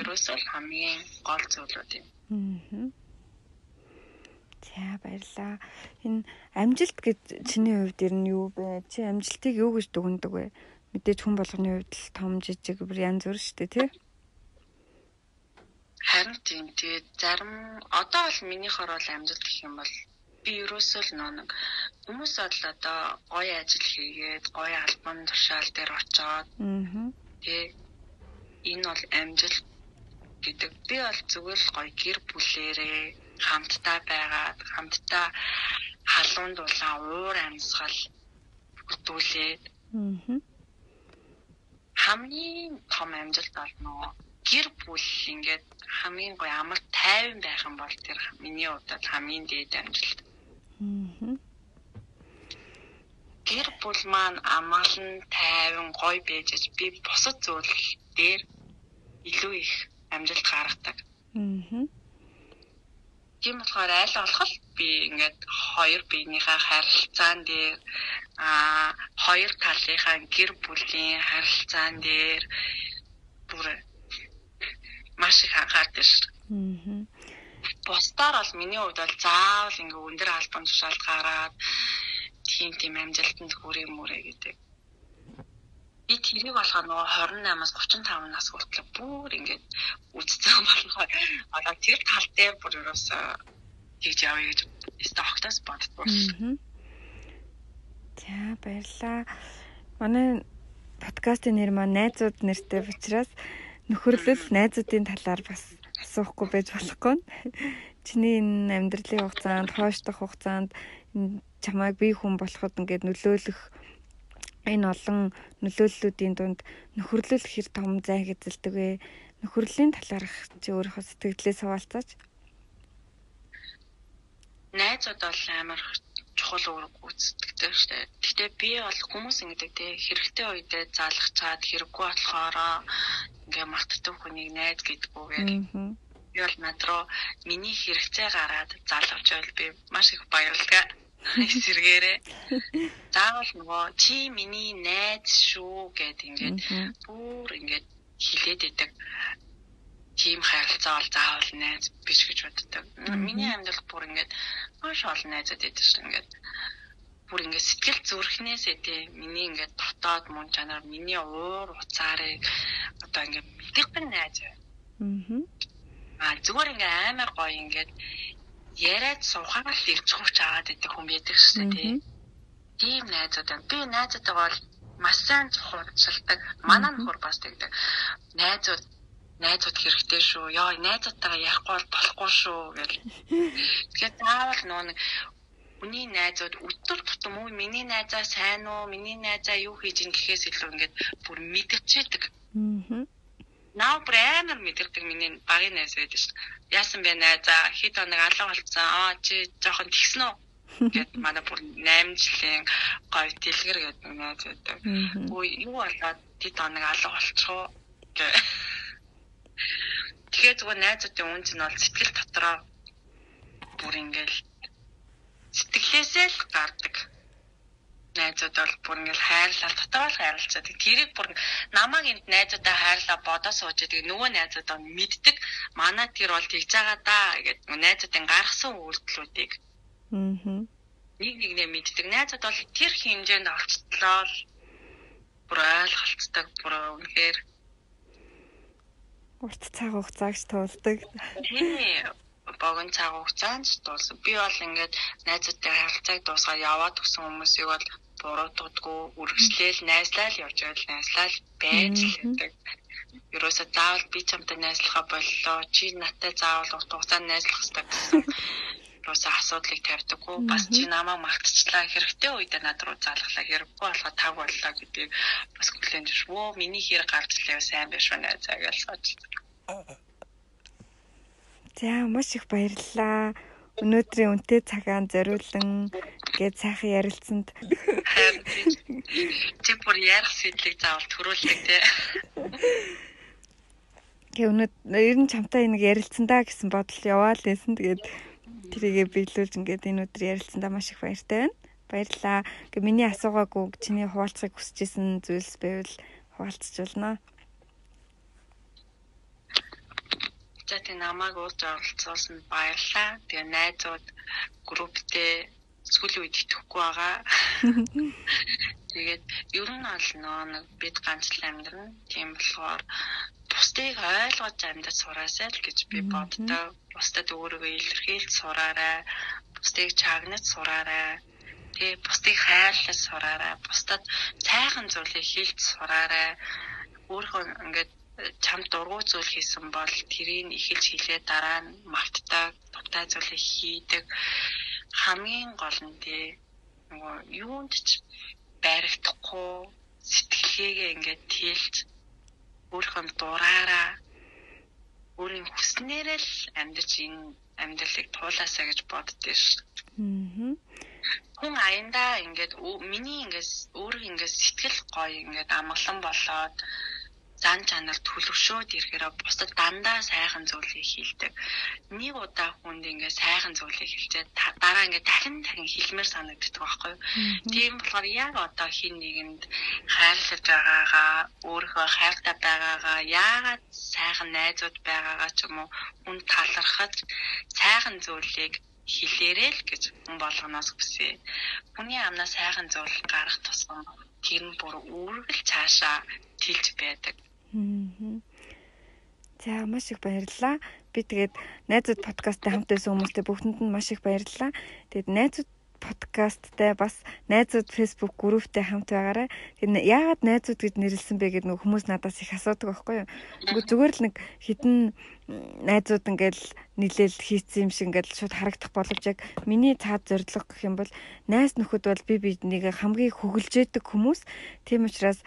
Ерөөсөө хамгийн гол зүйлүүд юм. За баярлаа. Энэ амжилт гэж чиний хувьд ер нь юу бэ? Чи амжилтыг юу гэж дүгнэдэг вэ? Мэдээж хүн болгоны хувьд л том жижиг бүр янз бүр шүү дээ тий. Харин тийм тэгээд зарим одоо бол минийхоор бол амжилт гэх юм бол би ерөөсөө л нэг хүмүүс бол одоо гоё ажил хийгээд гоё албан тушаал дээр очоод тий энэ бол амжилт гэдэг. Би бол зүгээр л гоё гэр бүлээрээ хамтдаа байгаад хамтдаа халуун дулаан уур амьсгал бүтүүлээд хамгийн том амжилт бол нөгөө гэр бүл ингээд хамгийн гоё амар тайван байх юм бол тэр миний хувьд хамгийн дээд амжилт. Гэр бүл маань амгалан тайван гоё байж би бусад зүйл дээр илүү их амжилт гаргадаг. Аа. Тийм болохоор аль болох би ингээд хоёр биенийхээ харилцаан дээр а хоёр талынхаа гэр бүлийн харилцаан дээр бүр маш их анхаардаг шүү. Аа. Бусдаар бол миний хувьд бол заавал ингээ өндөр албан тушаалд гараад тийм тийм амжилтанд хүрээ мүрэ гэдэг. Би тэрийг болохоор нөгөө 28-аас 35 нас хүртэл бүр ингээд үздсэн болохоор одоо тэр тал дээр бүр ерөөсөө тэгж явъя гэж стохтоос боддгоо. За баярлаа. Манай подкастын нэр маань найзууд нэртэй учраас нөхөрлөл найзуудын талаар бас асуухгүй байж болохгүй. Чиний энэ амьдралын хугацаанд, хойшлох хугацаанд чамайг бие хүн болоход ингээд нөлөөлөх энэ олон нөлөөллүүдийн дунд нөхөрлөл хэр том зай хэзэлдэг вэ? Нөхөрлийн талаарх чи өөрийнхөө сэтгэлдээ суулцаач. Найзууд бол амар чухал үүрэг гүйцэтгэдэг штэ. Гэхдээ би бол хүмүүс ингэдэг те хэрэгтэй үедээ заалах чаад хэрэггүй болохоор ингээ мартдаг хүнийг найз гэдгүүгээр. Би бол над руу миний хэрэгцээ гараад залгавч байл би маш их баярлалаа эсэргээрээ заавал нөгөө чи миний найз шүү гэд ингээд бүр ингээд хилээд идэг. Тийм харилцаа бол заавал найз биш гэж боддог. Миний амьдрал бүр ингээд маш олон найзууд байдаг шүү ингээд. Бүр ингээд сэтгэл зүрхнээсээ тий миний ингээд дотоод мөн чанар миний уур уцаарыг одоо ингээд мэдгэн найз. Байна. Аа зүгээр ингээд амар гоё ингээд яриад сухаар л ирж хурч аваад идэх хүн байдаг шүү дээ тий. Тийм найзууд байна. Би найзуудаа бол маш сайн хурцлдаг. Манай нөхөр бас тэгдэг. Найзууд найзууд хэрэгтэй шүү. Яа, найзуудтайгаа ярихгүй бол болохгүй шүү гэл. Тэгэхээр заавал нөө нэг хүний найзууд өдөр тутам уу миний найзаа сайн уу, миний найзаа юу хийж ин гэхээс илүү ингээд бүр мэдчихэдэг. Аа наа бүр амар мэдэрдэг миний багын найз байдаг шүү. Яасан бэ найзаа хэд хоног алга болцсон. Аа чи жоохон тэгсэн үү? гэд манай бүр 8 жилийн гоё дэлгэр гэдэг найз байдаг. Үй юу болоод тэд хоног алга болчихоо гэ. Тэгээ зүгээр найзуудын үнц нь бол сэтгэл дотроо бүр ингээл сэтгэлээсээ л гардаг найзууд бол бүр ингээл хайрлал дотоол хайрлцаад тэрийг бүр намайг энд найзуудаа хайрлаа бодоо сууж байгаа нөгөө найзуудаа мэддэг. Манай тэр бол тэгж байгаа да гэдэг найзуудын гаргасан үйлдэлүүдийг. Аа нэг нэгнээ мэддэг. Найзууд бол тэр хэмжээнд олцтлоо л бүр ойлголцдог. Бүр үнэхээр. Урт цаг хугацаагч туулдаг богино цаг хугацаанд дуусна. Би бол ингээд найзуудтай харилцааг дуусгаад яваад өгсөн хүмүүсийг бол буруутгадгүй үргэлжлээл найзлал явж байвал найзлал байж л гэдэг. Ерөөсө заавал би чамтай найзлахаа боллоо. Чи надтай заавал урт хугацаанд найзлах хэрэгтэй гэсэн. Ерөөсө асуудлыг тавьдаггүй. Бас чи намайг магтчлаа хэрэгтэй үедээ над руу залглаа. Хэрэггүй болохоо тав боллоо гэдгийг бас хүлээн зөвш. Вөө миний хэрэг гарч ирлээ сайн биш үү найзаа гэж сууж. За маш их баярлалаа. Өнөөдрийн үнэтэй цагаан зориулан гээд сайхан ярилцсанд чи бүр ярих сэтлийг заавал төрүүлдэг тий. Гэ өнөө ер нь чамтай нэг ярилцсандаа гэсэн бодол яваал лээсэн. Тэгээд тэрийгэ биелүүлж ингээд энэ өдөр ярилцсандаа маш их баяртай байна. Баярлалаа. Гэ миний асуугаагүй чиний хуваалцахыг хүсэжсэн зүйлс байвал хуваалцчихулнаа. За тэг намайг уулз оролцуулсан баярлалаа. Тэгээ найзууд групптэй сүүлийн үед итгэхгүй байгаа. <laughs> Тэгээд ер нь бол нөө нэг бид ганц л амьдрна. Тийм болохоор бусдыг ойлгож амьдаж сураасай л гэж би боддог. Бусдад өөрийгөө илэрхийлж сураарай. Бусдыг чагнаж сураарай. Тэгээ бусдыг хайрлаж сураарай. Бусдад сайхан зүйлийг хэлж сураарай. Өөрийнхөө ингээд чамд дургуй зүйл хийсэн бол тэрийг эхэлж хийлээ дараа нь мартдаг дуртай зүйлийг хийдэг хамгийн гол нь тий нөгөө юунд ч байрагдахгүй сэтгэлгээгээ ингээд тэлж өөрийнхөө дураараа өөрийн хүснээрээ л амьдж энэ амьдралыг туулаасаа гэж боддөө ш. Аа. Хүн аяндаа ингээд миний ингээд өөрийг ингээд сэтгэл гоё ингээд амгалан болоод зан чанар төлөвшөөд ирэхээр бусдад дандаа сайхан зүйлийг хийлдэг. Нэг удаа хүнд ингээ сайхан зүйлийг хэлчихэд дараа ингээ дахин дахин хэлмээр санагддаг байхгүй юу? Тийм болохоор яг одоо хин нэгэнд хайрлаж байгаагаа, өөрийнхөө хайртай байгаагаа, яагаад сайхан найзууд байгаагаа ч юм уу хүн талархаж сайхан зүйлийг хэлээрэй л гэж хүн болгоноос хүсье. Хүний амнаа сайхан зүйл гарах тусам тэр нь бүр үргэлж цаашаа тэлж байдаг. За маш их баярлалаа. би тэгээд найзууд подкасттай хамт байсан хүмүүстээ бүгдэнд нь маш их баярлалаа. Тэгээд найзууд подкасттай бас найзууд Facebook групптэй хамт байгаарай. Тэгээд яагаад найзууд гэж нэрлсэн бэ гэдэг нэг хүмүүс надаас их асуудаг байхгүй юу. Үгүй зүгээр л нэг хідэн найзууд ингээл нийлээл хийцэн юм шиг ингээл шууд харагдах боловч яг миний цаад зорилго гэх юм бол найз нөхөд бол би биднийг хамгийн хөглж яадаг хүмүүс. Тийм учраас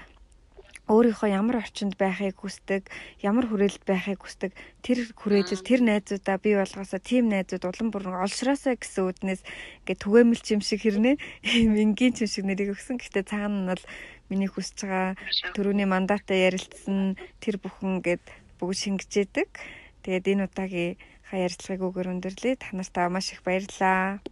өөрийнхөө ямар орчинд байхыг хүсдэг, ямар хүрээлэлд байхыг хүсдэг, тэр хүрээлэл тэр найзуудаа бий болгосоо тийм найзууд улам бүр олшроосоо гэсэн үднээс ингээд түгээмэл чим шиг хэрнээ <laughs> энгийн чим шиг нэрийг өгсөн. Гэхдээ цаана нь бол миний хүсэж байгаа төрөний мандатаа ярилцсан тэр бүхэн ингээд бүгд шингэжээдэг. Тэгээд энэ удаагийн хаяа ярилцлагыг өгөр өндөрлөө. Та нартай маш их баярлалаа.